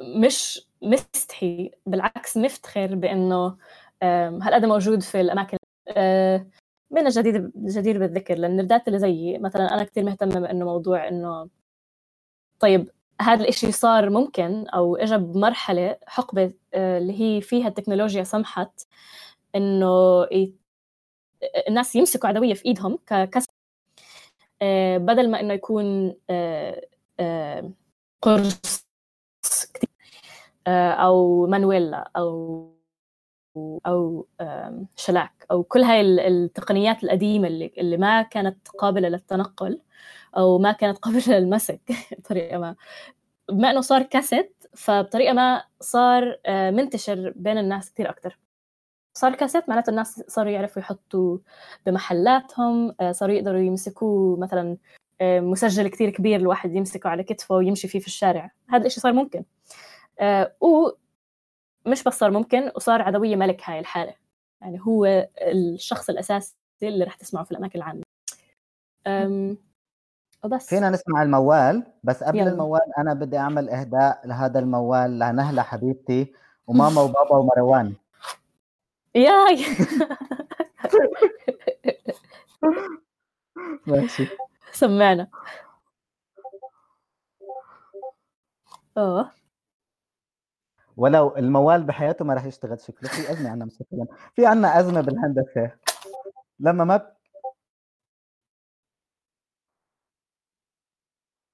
مش مستحي. بالعكس مفتخر بإنه هالقد موجود في الأماكن. آه، من الجديد الجدير بالذكر للنردات اللي زيي مثلا أنا كثير مهتمة بإنه موضوع إنه طيب هذا الإشي صار ممكن أو اجى بمرحلة حقبة آه، اللي هي فيها التكنولوجيا سمحت إنه ي- الناس يمسكوا عدوية في إيدهم ككسب آه، بدل ما إنه يكون آه، قرص كتير أو مانويلا أو أو شلاك أو كل هاي ال- التقنيات القديمة اللي اللي ما كانت قابلة للتنقل أو ما كانت قابلة للمسك بطريقة ما. بما إنه صار كاسيت فبطريقة ما صار آه، منتشر بين الناس كثير أكثر صار كاسيت معناته الناس صاروا يعرفوا يحطوا بمحلاتهم آه، صاروا يقدروا يمسكوه مثلا آه، مسجل كثير كبير الواحد يمسكه على كتفه ويمشي فيه في الشارع. هذا الشيء صار ممكن. آه، ومش بس صار ممكن وصار عدوية ملك هاي الحالة. يعني هو الشخص الأساسي اللي رح تسمعه في الأماكن العامة. وبس. فينا نسمع الموال بس قبل يلا. الموال أنا بدي أعمل إهداء لهذا الموال لنهلة حبيبتي وماما وبابا ومروان. ياي. ماشي. سمعنا. آه ولو الموال بحياته ما راح يشتغل. شكله في أزمة عندنا مستقبلا. في عندنا أزمة بالهندسة. لما ما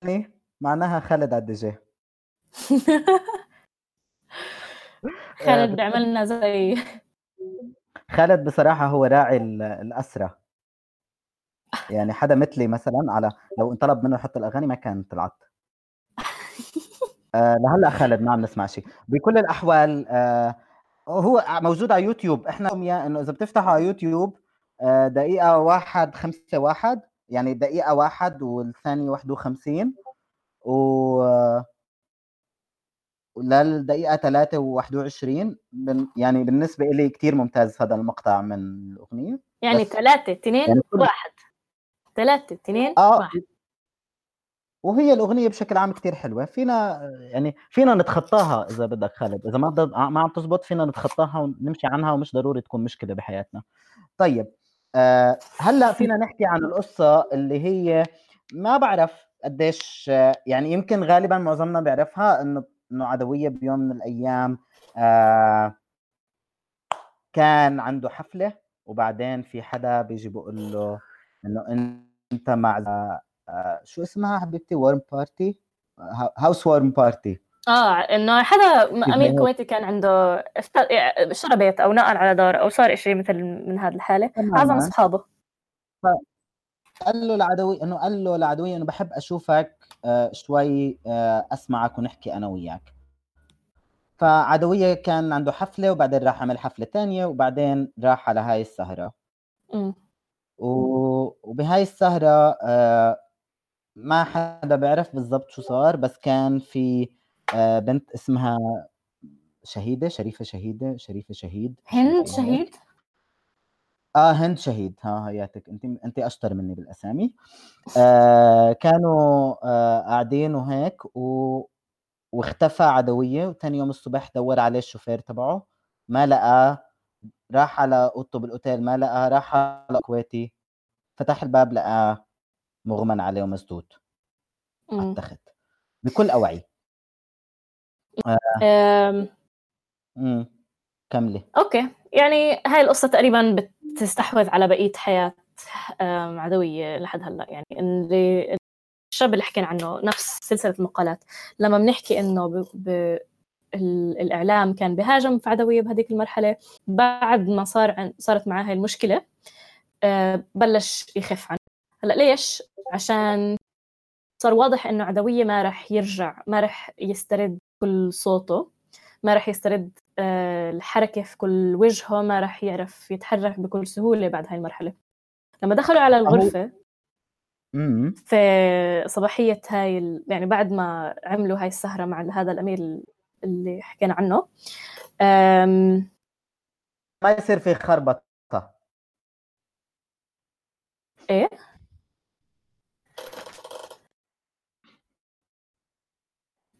ب... معناها خالد على الدي جي خالد بيعمل لنا زي خالد بصراحة هو راعي ال- الاسرى يعني حدا مثلي مثلا على لو انطلب منه يحط الأغاني ما كان طلعت آه لهلا خالد ما عم نسمع شيء. بكل الأحوال آه هو موجود على يوتيوب. إحنا إنه إذا بتفتحوا على يوتيوب آه دقيقة واحد خمسة واحد يعني دقيقة واحد والثانية 51 و للدقيقة 3 و21 بن... يعني بالنسبة لي كتير ممتاز هذا المقطع من الأغنية. يعني ثلاثة اثنين يعني واحد. ثلاثة اثنين آه. واحد. وهي الأغنية بشكل عام كتير حلوة فينا يعني فينا نتخطاها إذا بدك خالد إذا ما. ما عم تزبط فينا نتخطاها ونمشي عنها ومش ضروري تكون مشكلة بحياتنا طيب آه هلأ فينا نحكي عن القصة اللي هي ما بعرف قديش يعني يمكن غالبا معظمنا بيعرفها إنه إنه عدوية بيوم من الأيام آه كان عنده حفلة وبعدين في حدا بيجي بيقول له إنه أنت مع شو اسمها حبيبتي؟ warm party house warm party آه إنه حدا أمير. كويتي كان عنده اشترى بيت أو نقل على دار أو صار شيء مثل من هذه الحالة. تماماً. عزم أصحابه. قال له العدوي إنه قال له العدوية إنه بحب أشوفك آه شوي آه أسمعك ونحكي أنا وياك. فعدوية كان عنده حفلة وبعدين راح عمل حفلة تانية وبعدين راح على هاي السهرة. و- وبهاي السهرة آه، ما حدا بيعرف بالضبط شو صار بس كان في آه، بنت اسمها شهيدة شريفة شهيدة شريفة شهيد هند. شهيد؟ آه هند شهيد. ها هياتك. انت انت أشطر مني بالأسامي. آه كانوا آه قاعدين وهيك و... واختفى عدوية وثاني يوم الصبح دور عليه الشوفير تبعه. ما لقاه. راح على أوضته بالأوتيل ما لقاه. راح على كويتي فتح الباب لقاه. مغمى عليه ومسدود. على. التخت بكل اوعي أم، امم كملي. أوكي. يعني هاي القصة تقريبا بتستحوذ على بقية حياة عدوية لحد هلأ. يعني اللي الشاب اللي حكينا عنه نفس سلسلة المقالات. لما بنحكي إنه ب... ب... ال- الإعلام كان بهاجم في عدوية بهذيك المرحلة بعد ما صار عن... صارت معاه هاي المشكلة آه، بلش يخف عنه. هلأ ليش؟ عشان صار واضح إنه عدوية ما رح يرجع ما رح يسترد كل صوته ما رح يسترد آه، الحركة في كل وجهه ما رح يعرف يتحرك بكل سهولة بعد هاي المرحلة. لما دخلوا على الغرفة امم في صباحية هاي ال... يعني بعد ما عملوا هاي السهرة مع هذا الأمير اللي حكينا عنه أم... ما يصير في خربطة. إيه؟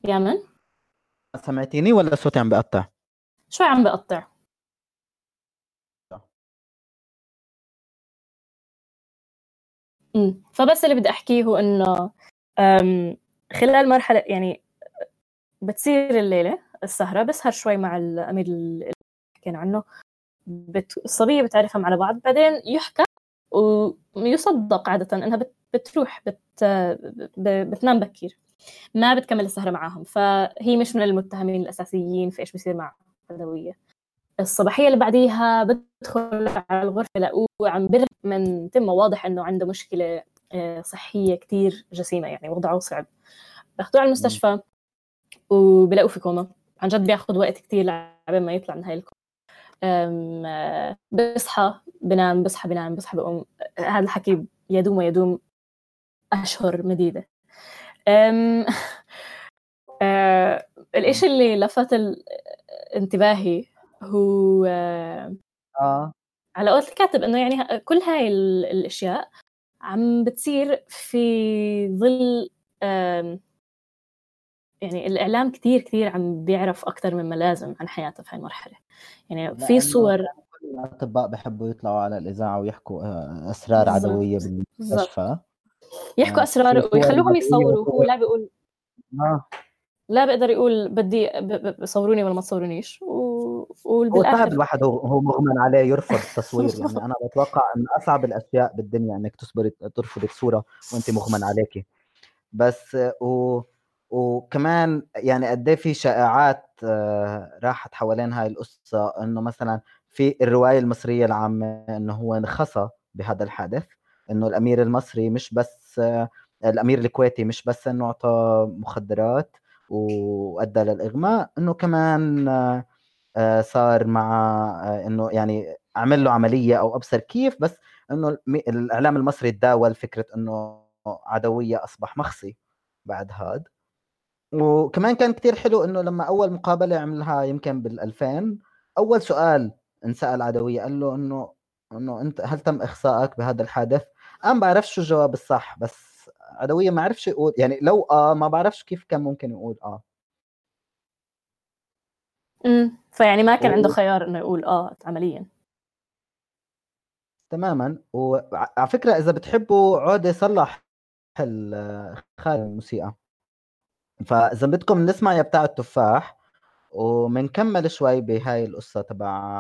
يا من؟ سمعتيني ولا صوتي عم بقطع؟ شوي عم بقطع؟ أمم، فبس اللي بدي أحكيه هو أم، خلال مرحلة يعني بتصير الليلة السهرة بسهر شوي مع الأمير اللي حكينا عنه بت... الصبية بتعرفهم على بعض بعدين يحكى ويصدق عادة إنها بت... بتروح بت... بتنام بكير. ما بتكمل السهرة معاهم. فهي مش من المتهمين الأساسيين في إيش بيصير مع عدوية الصباحية اللي بعديها بدخل على الغرفة لقوه عم بر من تمه واضح إنه عنده مشكلة آه، صحية كتير جسيمة يعني وضعه صعب. باخدوه على المستشفى وبلاقوه في كوما. عن جد بياخد وقت كتير لعبين ما يطلع من هاي الكوما. آه، بصحى بنام بصحى بنام بصحى بقوم. هذا الحكي يدوم ويدوم أشهر مديدة. أم، آه، الإشي اللي لفت ال- انتباهي هو آه، آه على قولة الكاتب إنه يعني كل هاي ال- الأشياء عم بتصير في ظل يعني الإعلام كتير كتير عم بيعرف أكثر مما لازم عن حياته في هاي المرحلة. يعني في صور كل الأطباء بحبوا يطلعوا على الإذاعة ويحكوا آه، أسرار بالضبط. عدوية بالضبط. بالمستشفى يحكوا آه، اسرار ويخلوهم يصوروا هو لا بيقول آه. لا بقدر يقول بدي صوروني ولا ما تصورونيش و... هو صعب وبالاخر الواحد هو هو مغمى عليه يرفض التصوير يعني أنا بتوقع إن أصعب الأشياء بالدنيا إنك تصبري ترفضي صوره وانت مغمى عليكي بس آه، و وكمان يعني قد إيه في شائعات آه، راحت حوالين هاي القصة إنه مثلا في الرواية المصرية العامة إنه هو خصى بهذا الحادث إنه الأمير المصري مش بس الأمير الكويتي مش بس إنه أعطى مخدرات وأدى للإغماء إنه كمان آه، صار مع آه، إنه يعني عمل له عملية أو أبصر كيف بس إنه الإعلام المصري تداول فكرة إنه عدوية أصبح مخصي بعد هاد وكمان كان كتير حلو إنه لما أول مقابلة عملها يمكن بال 2000 أول سؤال انسأل عدوية قال له إنه إنه أنت هل تم إخصائك بهذا الحادث؟ أنا ما بعرفش شو الجواب الصح بس عدويه ما عرفش يقول يعني لو آه ما بعرفش كيف كان ممكن يقول آه. أمم، فيعني ما كان و- عنده خيار إنه يقول آه عمليا. تماما وعلى فكرة إذا بتحبوا عودة صلح خارج الموسيقى. فإذا بدكم نسمع يا بتاع التفاح ومنكمل شوي بهاي القصة تبع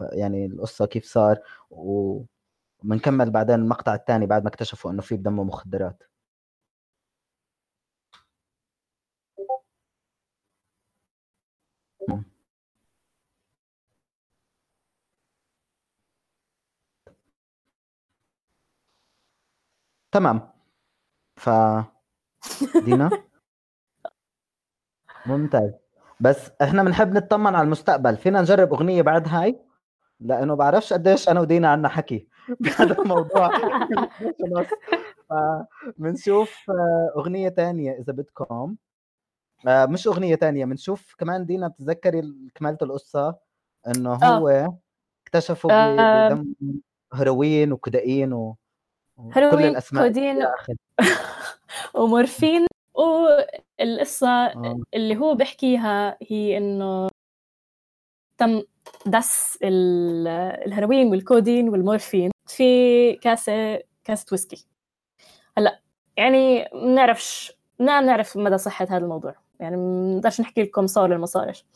يعني القصة كيف صار ومنكمل بعدين المقطع الثاني بعد ما اكتشفوا إنه في بدمه مخدرات. تمام. ف دينا؟ ممتاز. بس إحنا بنحب نطمن على المستقبل. فينا نجرب أغنية بعد هاي؟ لأنه بعرفش قديش أنا ودينا عنا حكي. بهذا الموضوع خلص فبنشوف آه، أغنية تانية إذا بدكم آه، مش أغنية تانية بنشوف كمان دينا بتتذكري كمالة القصة إنه آه. هو اكتشفوا. بدم هيروين وكودايين و... وكل الأسماء كودين. ومورفين والقصة آه. اللي هو بيحكيها هي إنه تم دس ال- الهيروين والكودين والمورفين في كاسة كاسة ويسكي. هلأ يعني ما بنعرفش ما بنعرف مدى صحة هذا الموضوع. يعني ما بنقدرش نحكي لكم صار ولا ما صارش.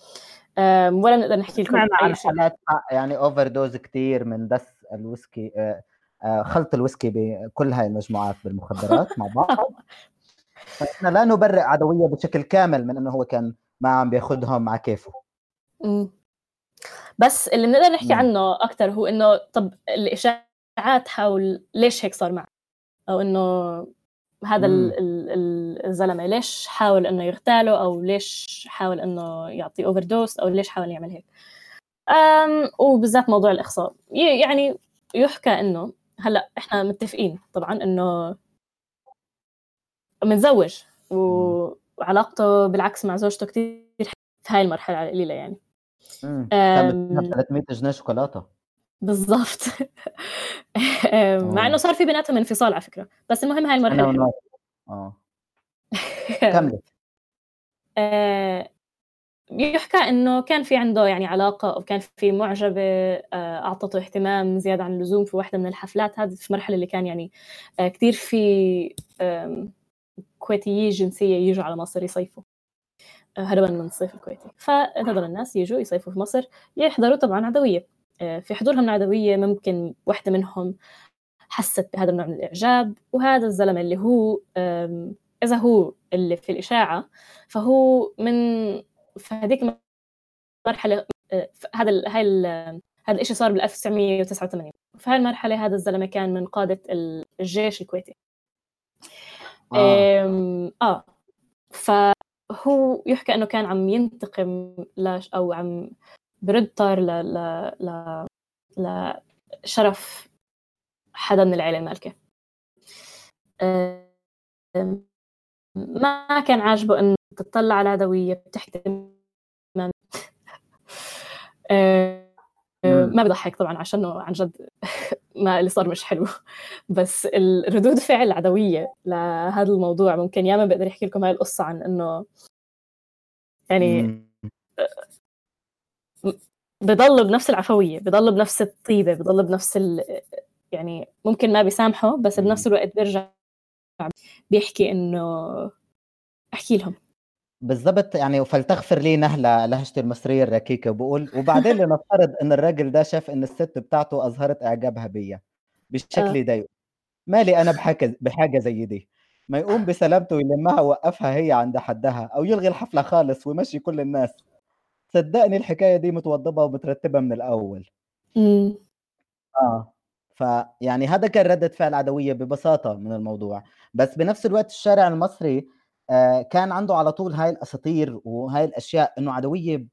ولا بنقدر نحكي لكم عن حالات يعني overdose كثير من دس الويسكي آه، آه، خلط الويسكي بكل هاي المجموعات بالمخدرات مع بعض. فإحنا لا نبرئ عدوية بشكل كامل من إنه هو كان ما عم بياخذهم على كيفه. بس اللي بنقدر نحكي. عنه أكثر هو إنه طب الاشاعات حول ليش هيك صار معه أو إنه هذا مم. ال- ال- ال- الزلمة ليش حاول إنه يغتاله؟ أو ليش حاول إنه يعطيه overdose أو ليش حاول يعمل هيك؟ أم وبالذات موضوع الاخصاب ي- يعني يحكى إنه هلأ إحنا متفقين طبعا إنه متزوج وعلاقته بالعكس مع زوجته كتير في هاي المرحلة القليلة يعني. مم. كان أم، بدها 300 جنيه شوكولاتة. بالضبط. مع. إنه صار في بيناتهم انفصال على فكرة بس المهم هاي المرحلة آه. كملي. آه، يحكى إنه كان في عنده يعني علاقة أو كان في معجبة آه، أعطته اهتمام زيادة عن اللزوم في واحدة من الحفلات. هذه في المرحله اللي كان يعني آه، كثير في كويتيي جنسية يجوا على مصر يصيفوا. هربا من الصيف الكويتي. فهذول الناس يجوا يصيفوا في مصر يحضروا طبعا عدوية. في حضورهم العدوية ممكن واحدة منهم حست بهذا النوع من الإعجاب وهذا الزلمة اللي هو إذا هو اللي في الإشاعة فهو من في هذيك المرحلة آه، هذا هاي ال- هذا الشيء صار بال 1989 في هاي المرحلة هذا الزلمة كان من قادة ال- الجيش الكويتي. آم، آه. فهو يحكى أنه كان عم ينتقم لاش أو عم برد طار ل ل ل لشرف حدا من العيلة المالكه آم، ما كان عاجبه انه تطلع على العدويه بتحكي. ما بضحك طبعا عشانه عن جد ما اللي صار مش حلو بس الردود فعل العدوية لهذا الموضوع ممكن ياما بقدر يحكي لكم هاي القصة عن إنه يعني. بضل بنفس العفوية بضل بنفس الطيبة بضل بنفس ال... يعني ممكن ما بيسامحه بس. بنفس الوقت بيرجع بيحكي إنه أحكي لهم بالضبط يعني فلتغفر لي نهلة لهجتي المصرية الركيكة بقول وبعدين لنفترض إن الراجل ده شاف إن الست بتاعته أظهرت إعجابها بيا بشكل آه. يضايقه مالي أنا بحاجة بحاجة زي دي ما يقوم بسلامته ويلمها ووقفها هي عند حدها أو يلغي الحفلة خالص ويمشي كل الناس صدقني الحكاية دي متوضبة ومترتبة من الأول. أمم، آه. فيعني هذا كان ردة فعل عدوية ببساطة من الموضوع. بس بنفس الوقت الشارع المصري آه كان عنده على طول هاي الأساطير وهاي الأشياء إنه عدوية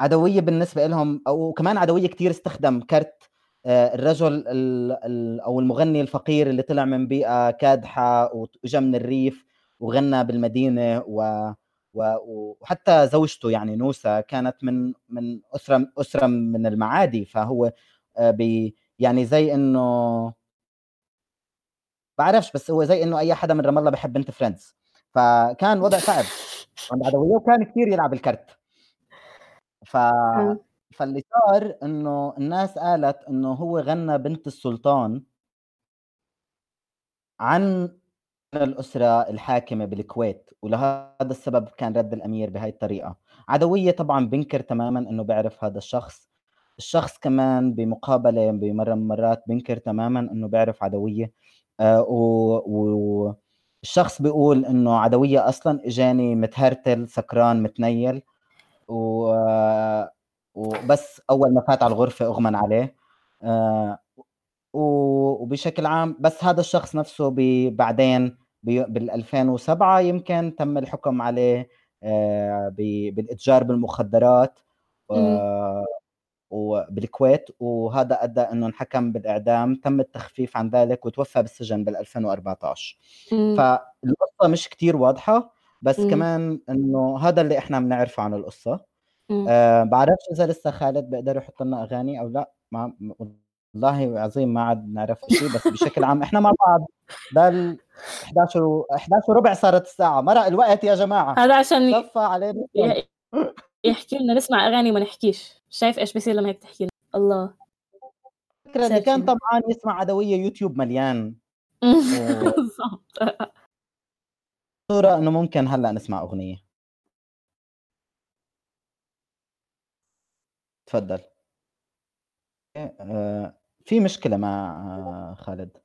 عدوية بالنسبة لهم أو كمان عدوية كتير استخدم. كرت آه الرجل ال ال أو المغني الفقير اللي طلع من بيئة كادحة وإجا من الريف وغنى بالمدينة و- وحتى زوجته يعني نوسة كانت من من أسرة أسرة من المعادي فهو آه، بي يعني زي إنه بعرفش بس هو زي إنه أي حدا من رام الله بحب بنت Friends. فكان وضع صعب. عند عدويه وكان كثير يلعب الكرت. ف أمم، فاللي صار إنه الناس قالت إنه هو غنى بنت السلطان عن الأسرة الحاكمة بالكويت ولهذا السبب كان رد الأمير بهاي الطريقة. عدوية طبعا بنكر تماما أنه بيعرف هذا الشخص. الشخص كمان بمقابلة بمرة من المرات بنكر تماما أنه بيعرف عدوية. آه والشخص بيقول أنه عدوية أصلا إجاني متهرتل سكران متنيل. و وبس أول ما فات على الغرفة أغمن عليه. آه و- وبشكل عام بس هذا الشخص نفسه بعدين بال 2007 يمكن تم الحكم عليه آه، بالإتجار بالمخدرات آه، وبالكويت وهذا أدى إنه انحكم بالإعدام تم التخفيف عن ذلك وتوفى بالسجن بال 2014 أمم، فالقصة مش كتير واضحة بس مم. كمان إنه هذا اللي إحنا بنعرفه عن القصة. أه بعرفش إذا لسه خالد بيقدر يحط لنا أغاني أو لا ما والله عظيم ما عاد نعرف شيء بس بشكل عام إحنا مع بعض. ده ال 11 و 11 وربع صارت الساعة. مرق الوقت يا جماعة. هذا عشان صفى علينا يحكي لنا نسمع أغاني وما نحكيش. شايف إيش بيصير لما هيك تحكي لنا؟ الله. الفكرة اللي كان. طمعان يسمع عدوية يوتيوب مليان. بالضبط. صورة إنه ممكن هلأ نسمع أغنية. تفضل. أه في مشكلة مع آه، خالد.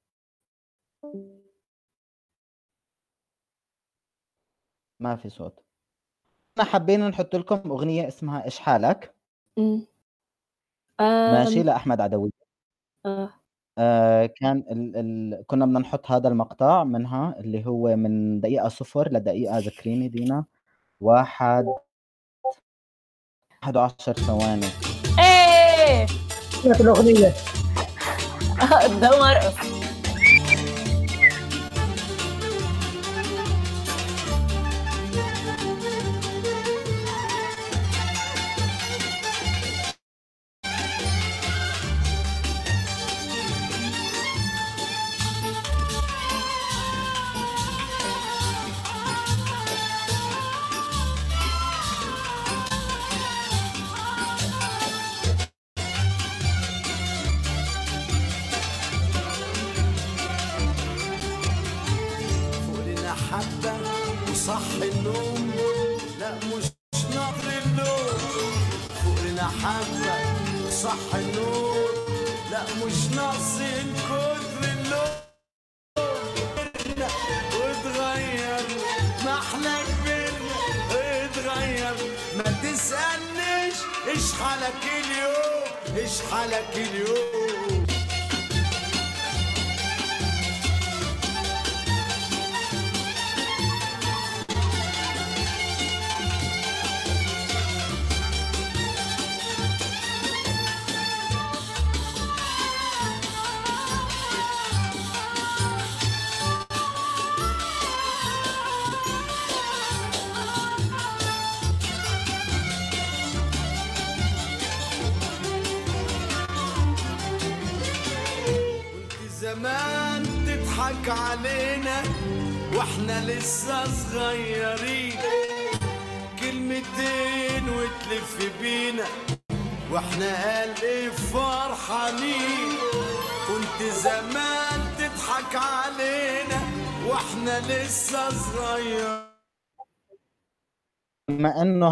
ما في صوت. إحنا حابين نحط لكم أغنية اسمها إيش حالك؟ أمم. ماشي لأحمد عدوي. آه. آه كان ال ال كنا بدنا نحط هذا المقطع منها اللي هو من دقيقة صفر لدقيقة ذكريني دينا. واحد. واحد وعشر ثواني. إيه! الأغنية. Don't let.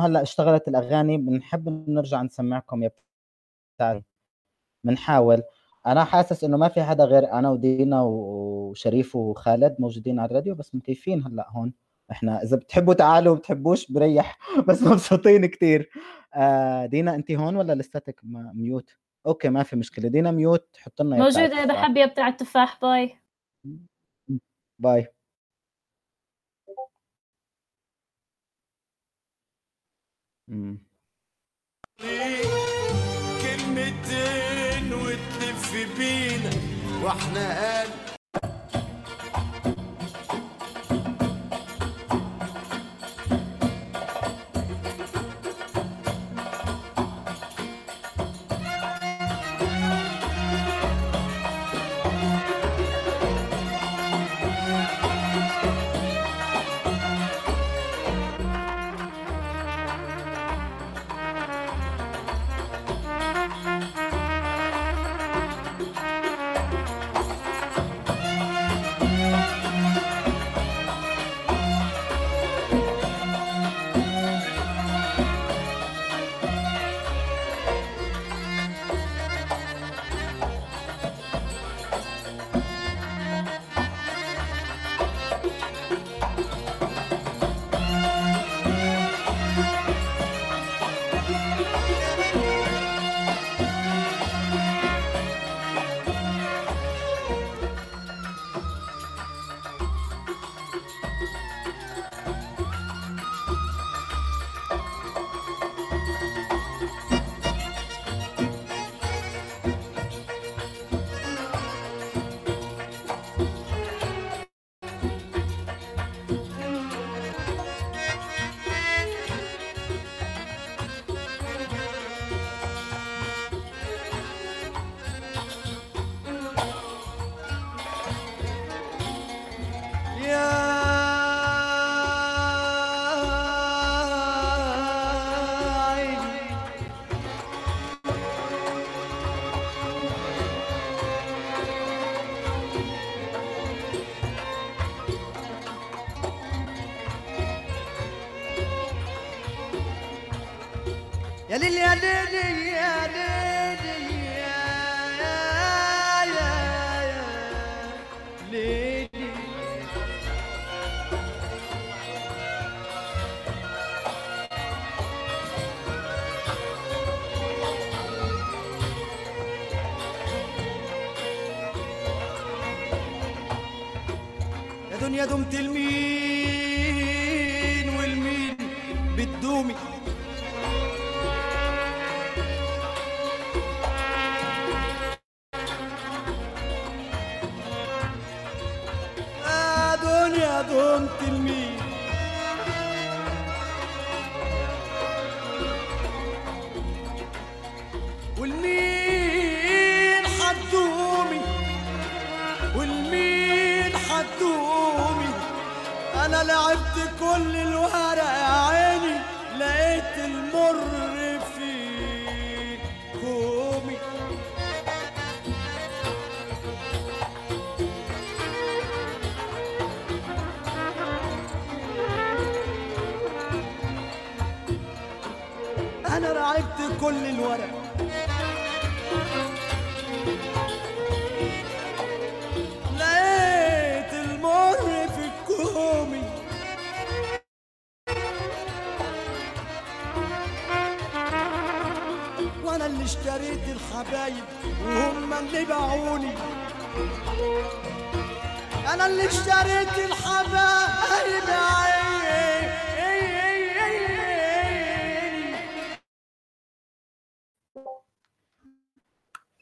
هلأ اشتغلت الأغاني بنحب نرجع نسمعكم يا بتاع بنحاول. أنا حاسس إنه ما في حدا غير أنا ودينا وشريف وخالد موجودين على الراديو بس مكيفين هلأ هون. إحنا إذا بتحبوا تعالوا بتحبوش بريح بس مبسوطين كتير. آه دينا انت هون ولا لساتك م- mute؟ okay ما في مشكلة. دينا mute حط لنا التفاح. بحب يا بتاع التفاح bye. bye. كلمتين وتلف بينا وإحنا قلب يا أنا اللي اشتريت الحبايب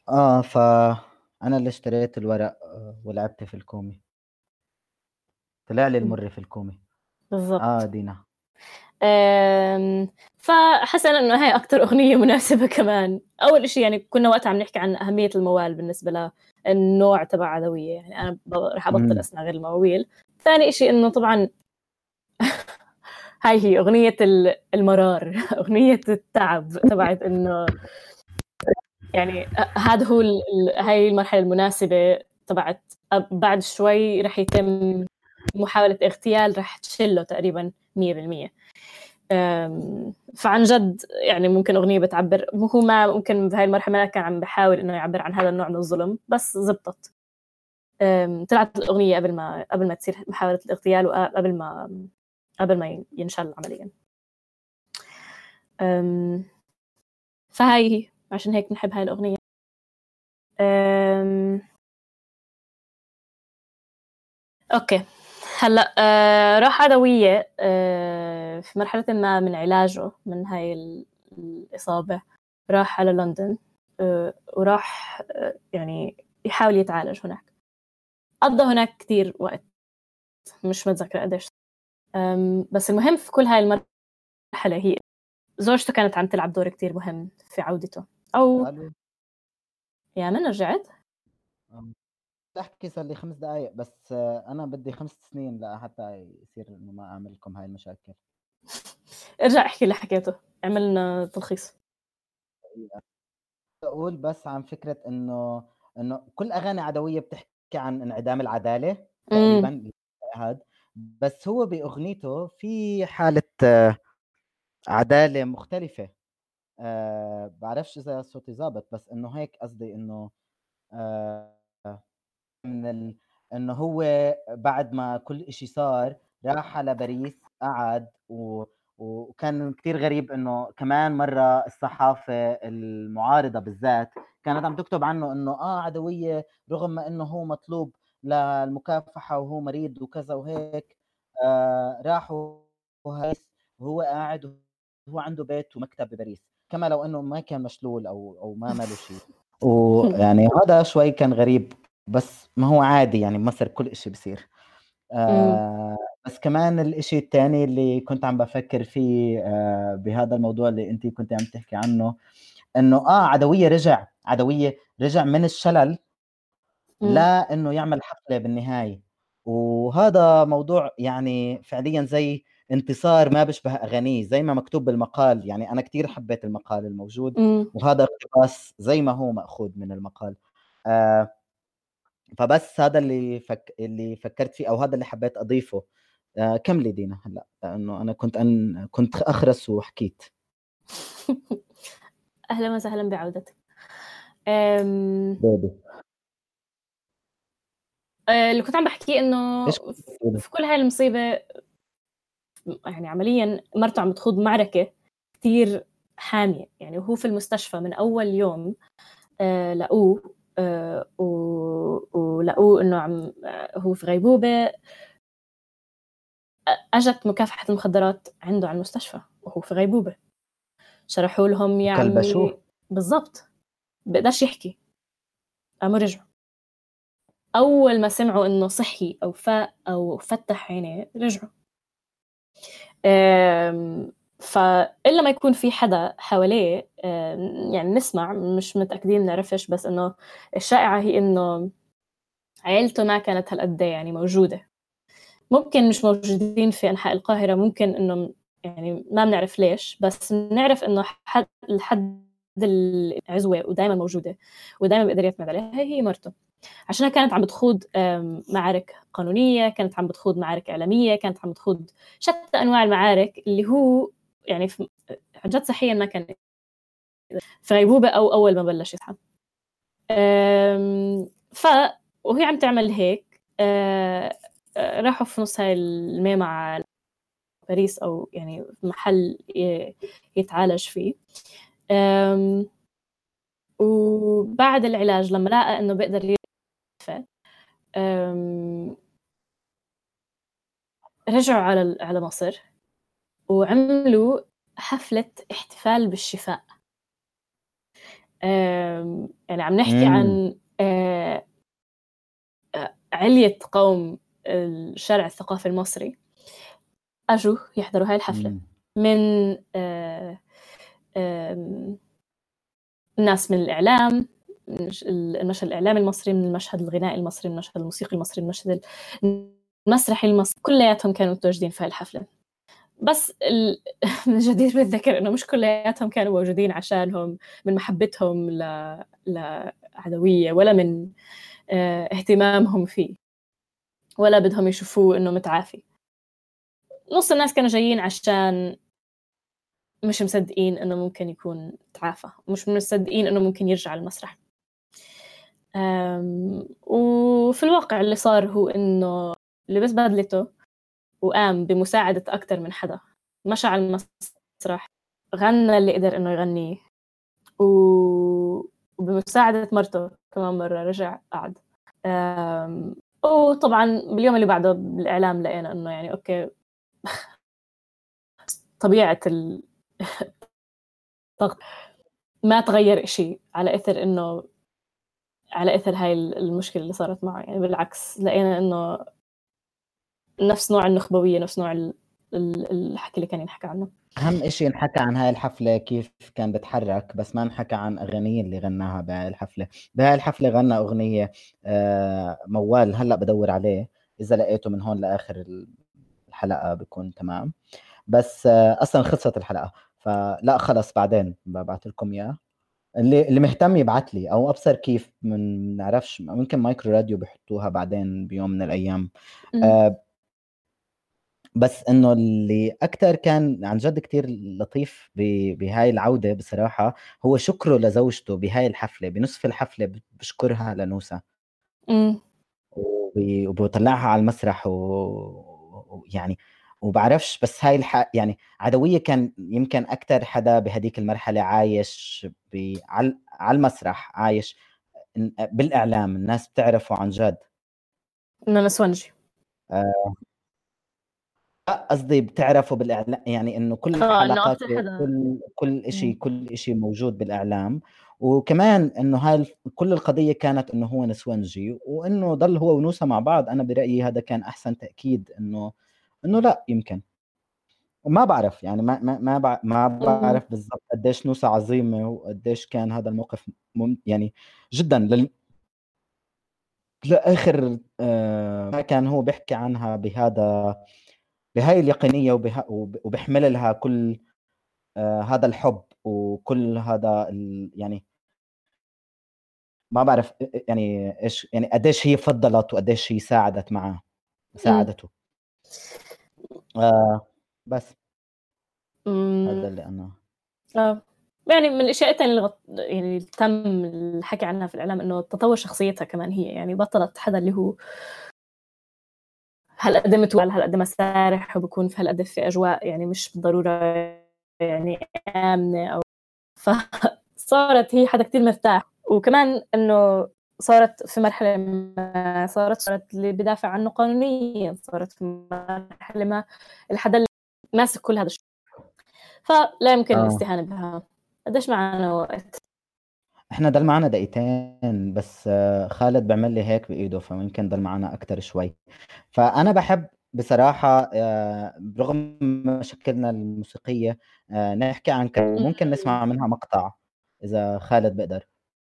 آه فانا اللي اشتريت الورق آه، ولعبت في الكومي. طلع لي المر في الكومي. بالضبط. آه دينا. أم، فحسن إنه هاي أكثر أغنية مناسبة كمان. أول شيء يعني كنا وقتها عم نحكي عن أهمية الموال بالنسبة للنوع تبع عدويه يعني أنا رح أبطل. أسمع غير المواويل ثاني شيء إنه طبعا هاي هي أغنية ال- المرار. أغنية التعب تبعت إنه يعني هذا هو هاي المرحلة المناسبة تبعت. بعد شوي رح يتم محاولة اغتيال رح تشله تقريبا 100% أم، فعن جد يعني ممكن أغنية بتعبر هو ما ممكن بهاي المرحلة كان عم بحاول إنه يعبر عن هذا النوع من الظلم بس زبطت. طلعت الأغنية قبل ما قبل ما تصير محاولة الاغتيال وقبل ما قبل ما ينشل عمليا. فهاي هي عشان هيك بنحب هاي الأغنية. أوكي. هلأ آه راح عدوية آه في مرحلة ما من علاجه من هاي ال- الإصابة راح على لندن آه وراح آه يعني يحاول يتعالج هناك. قضى هناك كتير وقت مش متذكرة قديش. بس المهم في كل هاي المرحلة هي زوجته كانت عم تلعب دور كتير مهم في عودته. أو يا من رجعت؟ تحكي صار لي خمس دقائق بس أنا بدي خمس سنين لحتى يصير إنه ما أعمل لكم هاي المشاكل. ارجع احكي اللي حكيته. عملنا تلخيص. أقول بس عن فكرة إنه إنه كل أغاني عدوية بتحكي عن انعدام العدالة. تقريبا هذا بس هو بأغنيته في حالة عدالة مختلفة. أه بعرفش إذا صوتي ظابط بس إنه هيك قصدي إنه أه من ال... إنه هو بعد ما كل إشي صار راح على باريس قعد و... وكان كتير غريب إنه كمان مرة الصحافة المعارضة بالذات كانت عم تكتب عنه إنه آه عدوية رغم إنه هو مطلوب للمكافحة وهو مريض وكذا وهيك آه راحوا وهو قاعد وهو عنده بيت ومكتب بباريس كما لو إنه ما كان مشلول أو أو ما عمله شيء ويعني هذا شوي كان غريب. بس ما هو عادي يعني بمصر كل إشي بصير آه بس كمان الإشي الثاني اللي كنت عم بفكر فيه آه بهذا الموضوع اللي انت كنت عم تحكي عنه إنه آه عدوية رجع عدوية رجع من الشلل. لا إنه يعمل حفلة بالنهاية. وهذا موضوع يعني فعليا زي انتصار ما بيشبه أغانيه زي ما مكتوب بالمقال. يعني أنا كتير حبيت المقال الموجود مم. وهذا اقتباس زي ما هو مأخوذ من المقال. آه فبس هذا اللي فك... اللي فكرت فيه أو هذا اللي حبيت أضيفه. آه كملي دينا هلأ؟ لأنه أنا كنت أن... كنت أخرس وحكيت. أهلا وسهلا بعودتك. أم... بيبي آه، اللي كنت عم بحكيه إنه؟ في كل هاي المصيبة يعني عمليا مرته عم تخوض معركة كتير حامية. يعني وهو في المستشفى من أول يوم آه لقوه ولقوه إنه عم آه هو في غيبوبة. أجت مكافحة المخدرات عنده على المستشفى وهو في غيبوبة. شرحوا لهم يعني كلبشوه. بالضبط. بقدرش يحكي. قاموا رجعوا. أول ما سمعوا إنه صحي أو فاق أو فتح عينيه رجعوا. فإلا ما يكون في حدا حواليه يعني نسمع مش متأكدين نعرفش بس إنه الشائعة هي إنه عيلته ما كانت هالقد يعني موجودة. ممكن مش موجودين في أنحاء القاهرة ممكن إنه يعني ما بنعرف ليش بس بنعرف إنه حد الحد العزوة ودائما موجودة ودائما بيقدر يعتمد عليها هي مرته. عشانها كانت عم بتخوض معارك قانونية كانت عم بتخوض معارك إعلامية كانت عم بتخوض شتى أنواع المعارك اللي هو يعني عن جد صحيا ما كان في غيبوبة أو أول ما بلش يصحى. ف وهي عم تعمل هيك أه، أه، راحوا في نص هاي الميمة على باريس أو يعني محل يتعالج فيه. وبعد العلاج لما لقى إنه بيقدر أم، رجعوا على على مصر. وعملوا حفلة احتفال بالشفاء يعني عم نحكي مم. عن آه، علية قوم الشارع الثقافي المصري أجوا يحضروا هاي الحفلة مم. من آه، ناس من الإعلام المشهد الإعلامي المصري من المشهد الغنائي المصري من المشهد الموسيقي المصري من المشهد المسرحي المصري كلياتهم كانوا متواجدين في هاي الحفلة بس. من الجدير بالذكر إنه مش كلياتهم كانوا موجودين عشانهم من محبتهم ل... لعدوية ولا من آه، اهتمامهم فيه ولا بدهم يشوفوه إنه متعافي نص الناس كانوا جايين عشان مش مصدقين إنه ممكن يكون تعافى مش مصدقين إنه ممكن يرجع المسرح وفي الواقع اللي صار هو إنه لبس بدلته وقام بمساعدة أكثر من حدا. مشى على المسرح غنى اللي قدر إنه يغنيه. و- وبمساعدة مرته كمان مرة رجع قعد. أم، وطبعا باليوم اللي بعده بالإعلام لقينا إنه يعني أوكي طبيعة ال- ما تغير إشي على إثر إنه على إثر هاي المشكلة اللي صارت معه. يعني بالعكس لقينا إنه نفس نوع النخبوية نفس نوع ال- ال- الحكي اللي كان ينحكى عنه. أهم شيء انحكى عن هاي الحفلة كيف كان بتحرك بس ما انحكى عن اغانيه اللي غناها بهاي الحفلة. بهاي الحفلة غنى أغنية آه، موال هلأ بدور عليه. إذا لقيته من هون لآخر الحلقة بكون تمام. بس آه، أصلا خلصت الحلقة. فلا خلص بعدين ببعث لكم إياه. اللي اللي مهتم يبعث لي أو أبصر كيف من نعرفش. ممكن مايكرو راديو بحطوها بعدين بيوم من الأيام. آه، بس إنه اللي أكثر كان عن جد كتير لطيف بهاي العودة بصراحة هو شكره لزوجته بهاي الحفلة بنصف الحفلة بشكرها لنوسا مم. وبي- وبطلعها على المسرح و- ويعني وبعرفش بس هاي الح... يعني عدوية كان يمكن أكتر حدا بهديك المرحلة عايش ب... على على المسرح عايش بالإعلام الناس بتعرفه عن جد. إنه نسونجي لا قصدي بتعرفوا بالاعلام يعني إنه كل آه، حدا. كل كل شيء. كل شيء موجود بالإعلام وكمان إنه هاي كل القضية كانت إنه هو نسوانجي وإنه ضل هو ونوسا مع بعض أنا برأيي هذا كان أحسن تأكيد إنه إنه لا يمكن وما بعرف يعني ما ما ما بع- ما بعرف بالضبط قديش نوسا عظيمة وقديش كان هذا الموقف مم يعني جدا لل لآخر آه، ما كان هو بيحكي عنها بهذا بهاي اليقينية وبها وب- وبيحمل لها كل آه هذا الحب وكل هذا ال يعني ما بعرف يعني إيش يعني قديش هي فضلت وقديش هي ساعدت معه ساعدته آه بس مم. هذا اللي أنا آه. يعني من الأشياء الثانية اللي. يعني تم الحكي عنها في الإعلام إنه تطور شخصيتها كمان هي يعني بطلت حدا اللي هو هالقد متوال هالقد مسارح وبكون في هالقد في أجواء يعني مش بالضرورة يعني آمنة أو فصارت هي حدا كتير مرتاح. وكمان إنه صارت في مرحلة ما صارت صارت اللي بدافع عنه قانونيا صارت في مرحلة ما الحدا اللي ماسك كل هذا الشيء. فلا يمكن آه. الاستهانة بها. قديش معنا وقت؟ إحنا ضل معنا دقيقتين بس آه، خالد بيعمل لي هيك بإيده فممكن ضل معنا أكثر شوي. فأنا بحب بصراحة آه، برغم مشاكلنا الموسيقية آه، نحكي عن كركشة ممكن نسمع منها مقطع إذا خالد بقدر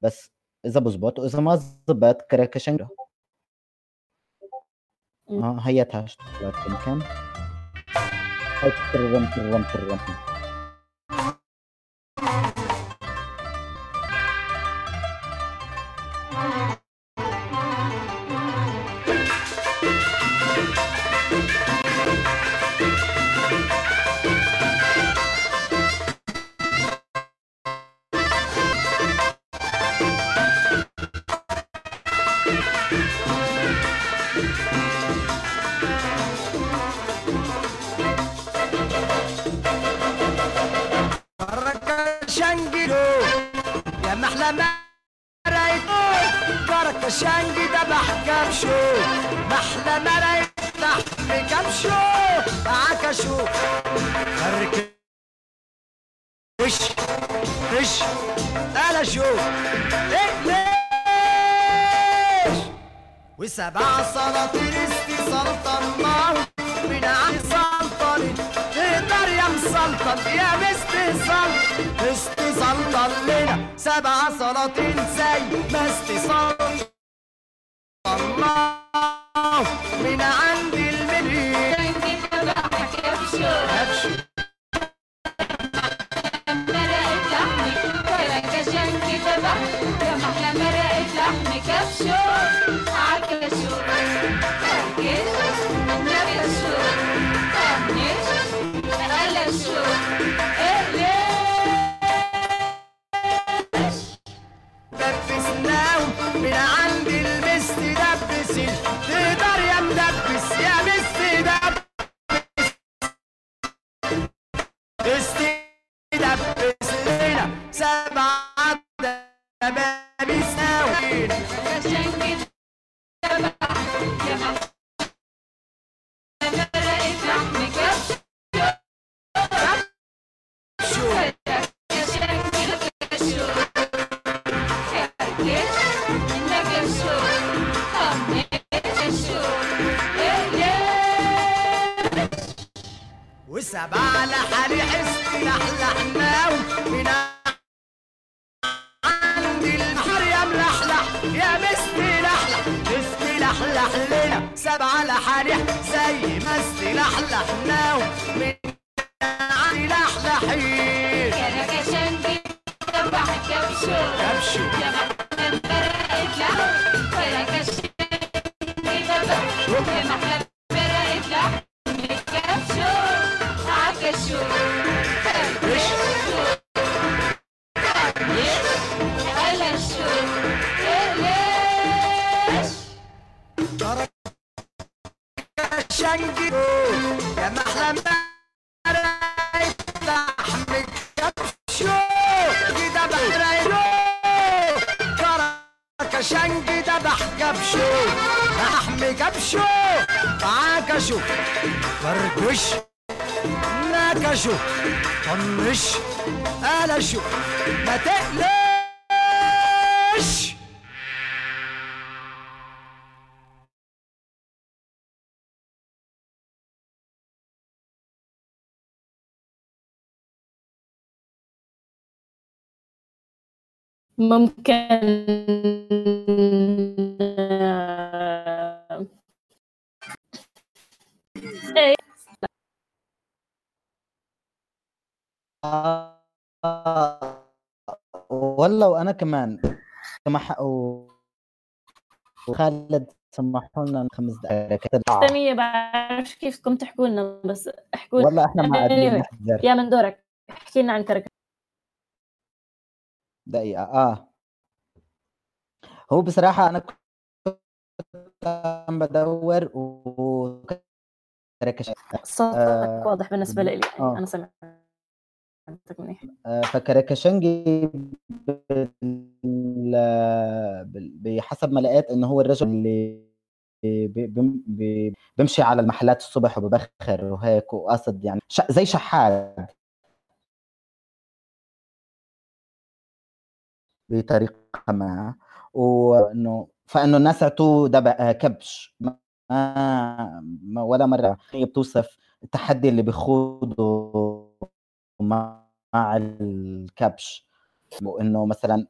بس إذا بزبط وإذا ما زبط كركشنجة مم. آه هيتها اشتغلت يمكن. هاي ترم ترم ترم كركشنجي دبح كبشو محلى ما رايت لحم كبشو عكشو كركش إيش أنا شو. ليش وسبع سلاطين استي سلطناه من عند سلطن تقدر يا مسلطن يا مستي سلطن مستي سلطن لنا سبع سلاطين زي ما استي سلطن من عند عند دبابيس ناويين ممكن. والله وأنا كمان سمح وخالد سمحوا لنا خمس دقائق. ثانية بعرفش كيف بدكم تحكوا لنا بس احكوا والله إحنا ما قادرين يا من دورك. احكي لنا عن كركة دقيقة. آه. هو بصراحة أنا كنت عم بدور و صوتك آه، واضح بالنسبة لي. آه. أنا سمعتك منيح. آه، فكركشنجي بحسب ما لقيت انه هو الرجل اللي بي- بي- بي- بيمشي على المحلات الصبح وببخر وهيك وقاصد يعني ش- زي شحات. بطريقة ما وإنه فإنه الناس أعطوه دبع كبش. ما ولا مرة هي بتوصف التحدي اللي بيخوضه مع الكبش. وإنه مثلا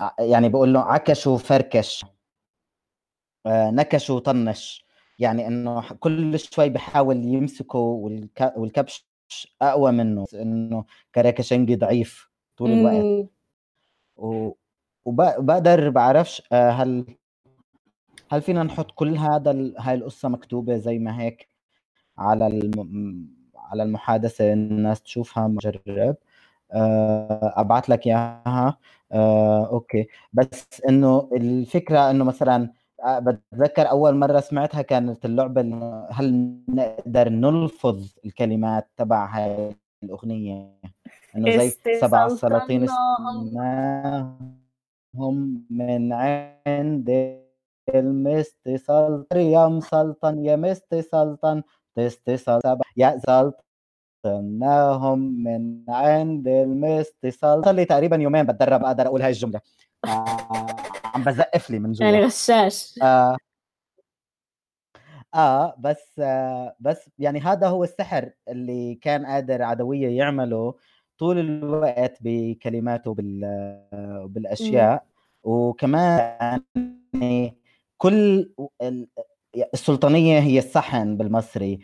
ع- يعني بقول له عكش وفركش آه، نكش وطنش. يعني إنه كل شوي بحاول يمسكه والك- والكبش أقوى منه. إنه كراكشنجي ضعيف طول الوقت. مم. و- وب- وبقدر بعرفش آه، هل هل فينا نحط كل هذا هاي القصة مكتوبة زي ما هيك على. على المحادثة الناس تشوفها مجرب؟ آه، ابعت لك إياها. آه، أوكي. بس إنه الفكرة إنه مثلا بتذكر أول مرة سمعتها كانت اللعبة اللي هل نقدر نلفظ الكلمات تبع هاي الأغنية؟ إنه زي سبع سلاطين. هم من عند المست سلطن يا مسلطن يا مست سلطن تست سلطن يا سلطناهم من عند المست سلطن صار لي تقريبا يومين بتدرب أقدر أقول هاي الجملة. آه عم بزقف لي من جوا. يعني غشاش. آه آه بس آه بس يعني هذا هو السحر اللي كان قادر عدوية يعمله. طول الوقت بكلماته وبال آه، وبالاشياء وكمان يعني كل ال- السلطانية هي الصحن بالمصري.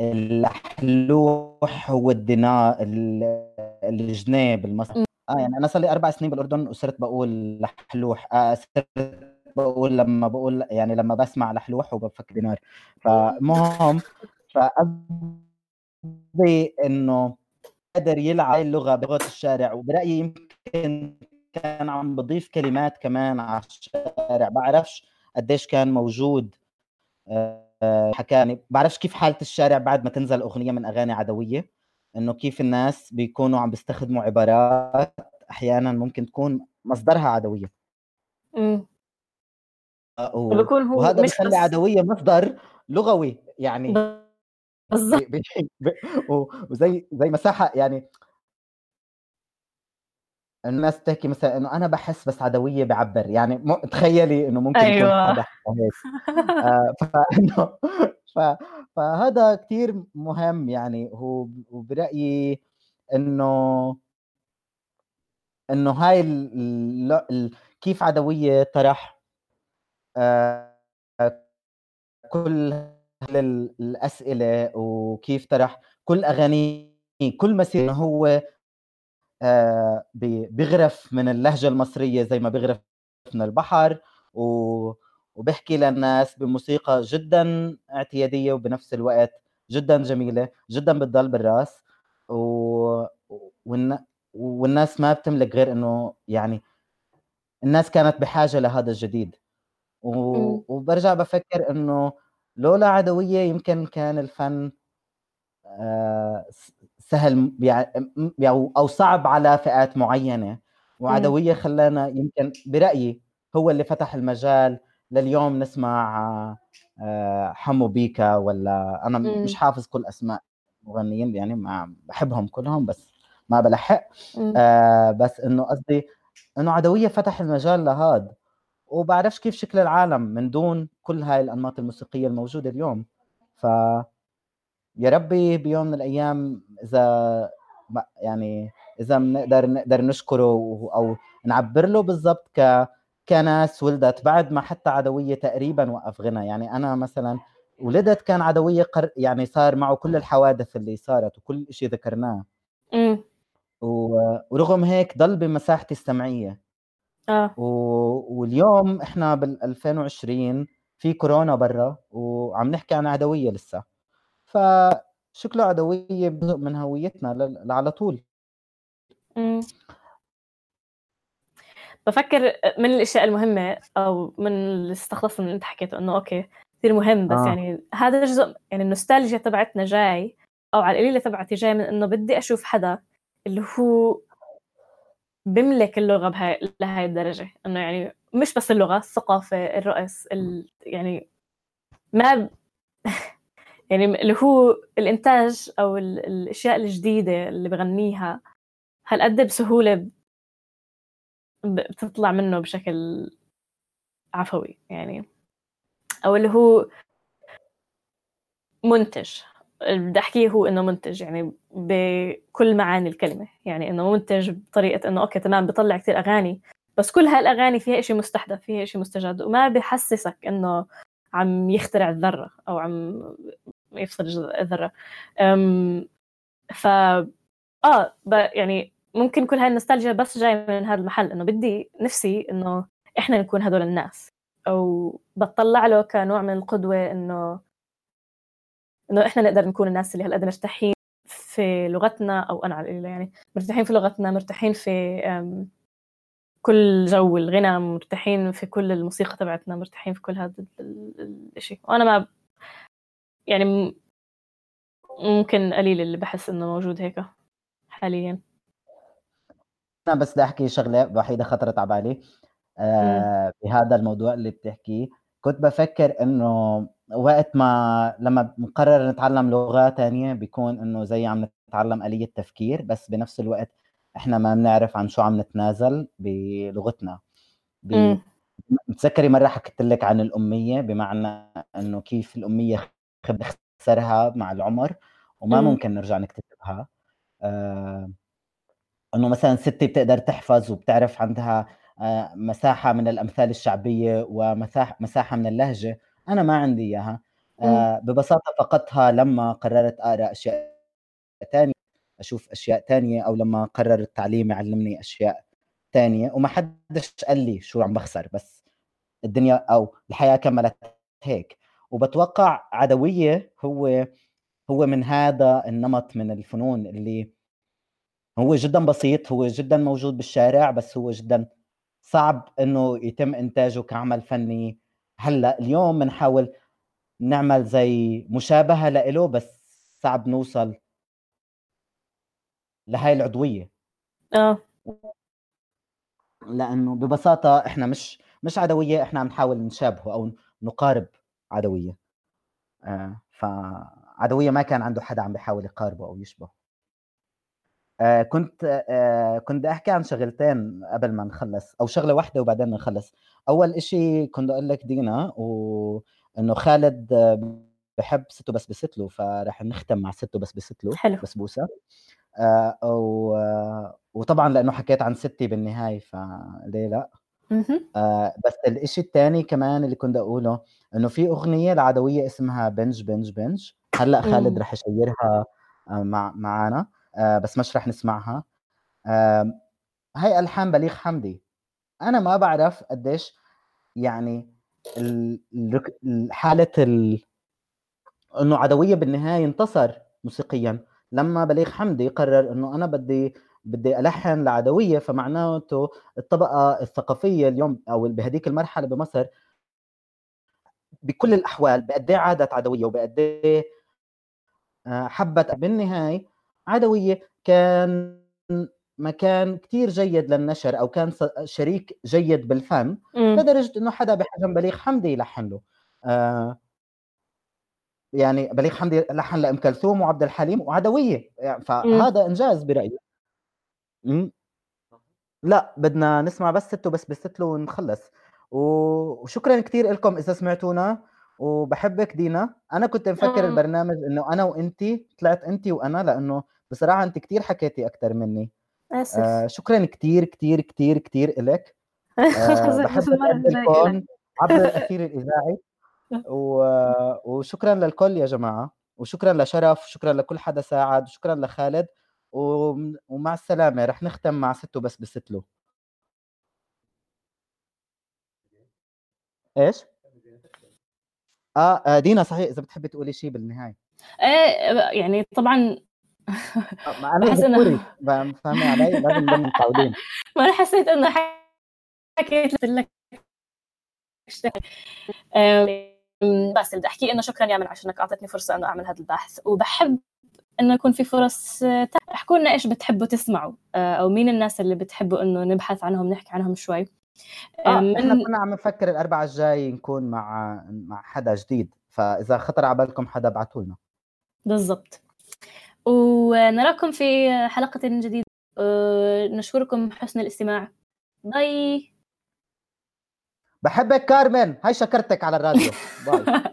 اللحلوح هو الدينار ال- الجنيه بالمصري. آه يعني أنا صار لي أربع سنين بالأردن وصرت بقول لحلوح. آه صرت بقول لما بقول يعني لما بسمع لحلوح وبفكر دينار. فالمهم فقصدي إنه قادر يلعب اللغة بلغة الشارع وبرأيي يمكن كان عم بضيف كلمات كمان على الشارع. بعرفش قديش كان موجود آه، حكاني. بعرفش كيف حالة الشارع بعد ما تنزل أغنية من أغاني عدوية إنه كيف الناس بيكونوا عم بيستخدموا عبارات أحيانا ممكن تكون مصدرها عدوية. مم. و- بكون هو وهذا مش بخلي بس- عدوية مصدر لغوي يعني. بالضبط ب- ب- ب- و- وزي زي مساحة يعني الناس تحكي مثلا إنه أنا بحس بس عدوية بعبر يعني م... تخيلي إنه ممكن يكون أيوة. حدا آه، فانه ف... فهذا كثير مهم يعني هو وبرأيي إنه إنه هاي ال... ال... ال... كيف عدوية طرح آه، كل الأسئلة وكيف طرح كل اغانيه كل مسيرة هو آه، بي- بيغرف من اللهجة المصرية زي ما بيغرف من البحر و... وبحكي للناس بموسيقى جدا اعتيادية وبنفس الوقت جدا جميلة جدا بتضل بالرأس و... والن... والناس ما بتملك غير إنه يعني الناس كانت بحاجة لهذا الجديد. و... وبرجع بفكر إنه لولا عدوية يمكن كان الفن آه، سهل أو أو صعب على فئات معينة. وعدوية خلانا يمكن برأيي هو اللي فتح المجال. لليوم نسمع آه، حمو بيكا ولا أنا مم. مش حافظ كل أسماء مغنيين يعني ما بحبهم كلهم بس ما بلحق. آه بس إنه قصدي إنه عدوية فتح المجال لهاد. وبعرفش كيف شكل العالم من دون كل هاي الأنماط الموسيقية الموجودة اليوم. ف يا ربي بيوم من الأيام إذا يعني إذا بنقدر نقدر نشكره أو نعبر له بالضبط ك كناس ولدت بعد ما حتى عدوية تقريبا وقف غنى. يعني أنا مثلا ولدت كان عدوية قر... يعني صار معه كل الحوادث اللي صارت وكل شيء ذكرناه. و... ورغم هيك ضل بمساحتي السمعية. آه و... واليوم إحنا بال 2020 في كورونا برا وعم نحكي عن عدوية لسه فشكله عدوية جزء من هويتنا ل... على طول مم. بفكر من الأشياء المهمة أو من اللي استخلصت من اللي أنت حكيته إنه أوكي كثير مهم بس آه. يعني هذا جزء يعني النوستالجيا تبعتنا جاي أو على القليلة تبعتي جاي من إنه بدي أشوف حدا اللي هو بملك اللغة بهاي لهاي الدرجة إنه يعني مش بس اللغة الثقافة الرقص ال... يعني ما ب... يعني اللي هو الإنتاج أو ال... الأشياء الجديدة اللي بغنيها هالقد بسهولة ب... بتطلع منه بشكل عفوي يعني أو اللي هو منتج. اللي بدي أحكيه هو إنه منتج يعني بكل معاني الكلمة يعني إنه منتج بطريقة إنه أوكي تمام بطلع كثير أغاني بس كل هالأغاني فيها شيء مستحدث فيها شيء مستجد وما بحسسك إنه عم يخترع الذرة أو عم يفصل الذرة أم ف آه. يعني ممكن كل هاي النوستالجيا بس جاي من هذا المحل إنه بدي نفسي إنه إحنا نكون هدول الناس أو بتطلع له كنوع من القدوة إنه إنه إحنا نقدر نكون الناس اللي هالقد مرتاحين في لغتنا أو أنا على القليلة يعني مرتاحين في لغتنا مرتاحين في كل جو الغنى مرتاحين في كل الموسيقى تبعتنا مرتاحين في كل هذا ال- ال- الشيء وأنا ما يعني ممكن قليل اللي بحس إنه موجود هيك حاليا. أنا بس بدي أحكي شغلة وحيدة خطرت على بالي. آه بهذا الموضوع اللي بتحكيه. كنت بفكر إنه وقت ما لما بنقرر نتعلم لغة تانية بيكون إنه زي عم نتعلم آلية تفكير بس بنفس الوقت إحنا ما بنعرف عن شو عم نتنازل بلغتنا ب- مم. متذكري مرة حكيت لك عن الأمية بمعنى إنه كيف الأمية بنخسرها مع العمر وما مم. ممكن نرجع نكتسبها آه إنه مثلا ستي بتقدر تحفظ وبتعرف عندها آه، مساحة من الأمثال الشعبية ومساحه مساحة من اللهجة أنا ما عندي إياها. آه، ببساطة فقدتها لما قررت اقرا أشياء ثانية أشوف أشياء ثانية أو لما قرر التعليم يعلمني أشياء ثانية وما حدش قال لي شو عم بخسر بس الدنيا أو الحياة كملت هيك. وبتوقع عدوية هو هو من هذا النمط من الفنون اللي هو جدا بسيط هو جدا موجود بالشارع بس هو جدا صعب إنه يتم إنتاجه كعمل فني هلأ اليوم بنحاول نعمل زي مشابهة له بس صعب نوصل لهاي العضوية. آه. لأنه ببساطة إحنا مش مش عدوية إحنا عم نحاول نشابهه أو نقارب عدوية. آه فعدوية ما كان عنده حدا عم بيحاول يقاربه أو يشبهه. آه كنت آه كنت بدي أحكي عن شغلتين قبل ما نخلص أو شغلة واحدة وبعدين نخلص. أول إشي كنت أقول لك دينا وانه خالد بحب ستو بس بستلو فرح نختم مع ستو بس بستلو حلو. بسبوسة. آه و... وطبعا لأنه حكيت عن ستي بالنهاية فليه لأ. آه بس الإشي الثاني كمان اللي كنت أقوله إنه في أغنية العدوية اسمها بنج بنج بنج هلأ خالد. رح يشيرها آه مع معنا آه بس مش رح نسمعها. آه هاي ألحان بليغ حمدي. أنا ما بعرف قديش يعني حالة ال... إنه عدوية بالنهاية انتصر موسيقيا. لما بليغ حمدي قرر إنه أنا بدي بدي ألحن لعدوية فمعناته الطبقة الثقافية اليوم أو بهديك المرحلة بمصر بكل الأحوال بقد إيه عادت عدوية وبقد إيه آه، حبت بالنهاية عدوية كان مكان كتير جيد للنشر أو كان شريك جيد بالفن مم. لدرجه إنه حدا بحجم بليغ حمدي يلحن له آه. يعني بليغ حمدي لحن لأم كلثوم وعبد الحليم وعدوية. يعني فهذا إنجاز برأيي. مم. لا بدنا نسمع بس ستو بس بستلو ونخلص وشكرا كثير لكم إذا سمعتونا. وبحبك دينا. أنا كنت مفكر آه. البرنامج إنه أنا وإنتي طلعت إنتي وأنا لأنه بصراحة انت كثير حكيتي أكثر مني. آسف. آه شكرا كثير كثير كثير كثير لك آه بحب اقدمكم عبر الاثير الإذاعي. و... وشكرا للكل يا جماعة. وشكرا لشرف وشكرا لكل حدا ساعد وشكرا لخالد. و... ومع السلامة. رح نختم مع ستو بس بستلو إيش؟ آه آه، دينا صحيح إذا بتحبي تقولي شيء بالنهاية. إيه يعني طبعا آه، ما أنا بحس فاهمة علي؟ لازم نضل متعودين. ما أنا حسيت إنه حكيت لك بس بدي أحكيه إنه شكرا يا من عشانك أعطتني فرصة إنه أعمل هذا البحث. وبحب إنه يكون في فرص احكوا لنا إيش بتحبوا تسمعوا آه، أو مين الناس اللي بتحبوا إنه نبحث عنهم نحكي عنهم شوي. آه، إحنا من كنا عم نفكر الاربعاء الجاي نكون مع مع حدا جديد فإذا خطر على بالكم حدا ابعتوا لنا. بالضبط. ونراكم في حلقة جديدة. آه، نشكركم حسن الاستماع. bye. بحبك كارمن. هاي شكرتك على الراديو. bye.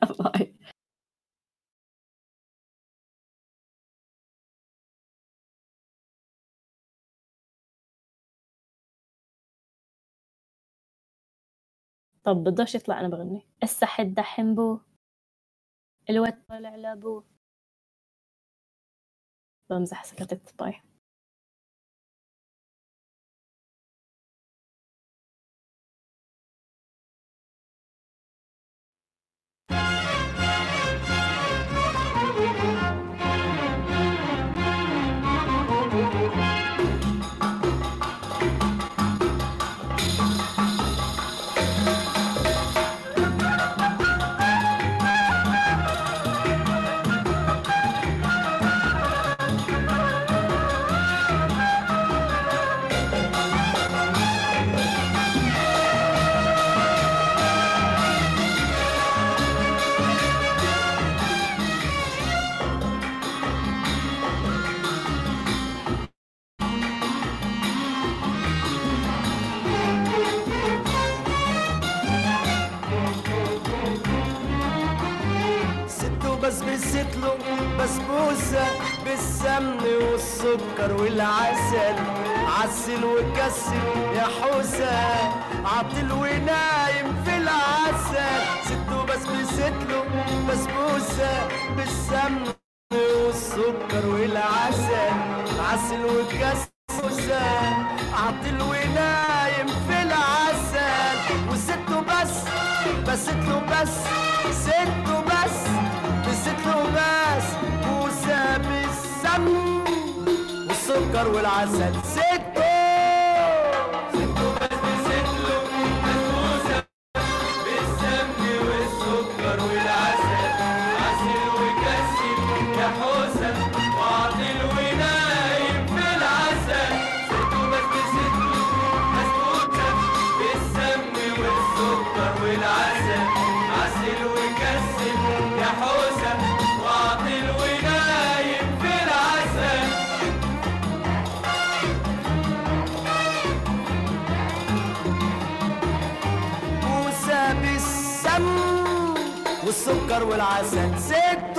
طب بدوش يطلع أنا بغني. السح الدحم بو. الواد طالع لابو. بمزح سكتت باي بست له بسبوسة بالسمن والسكر والعسل. عسل وكسل يا حوسة عطل ونايم في العسل. ست وبس بست له بسبوسة بالسمن والسكر والعسل. عسل وكسل عطل ونايم في العسل. وست وبس بست له بس ست وبس بست له بس بوسة بالسمن والسكر والعسل ست والعسل. ستو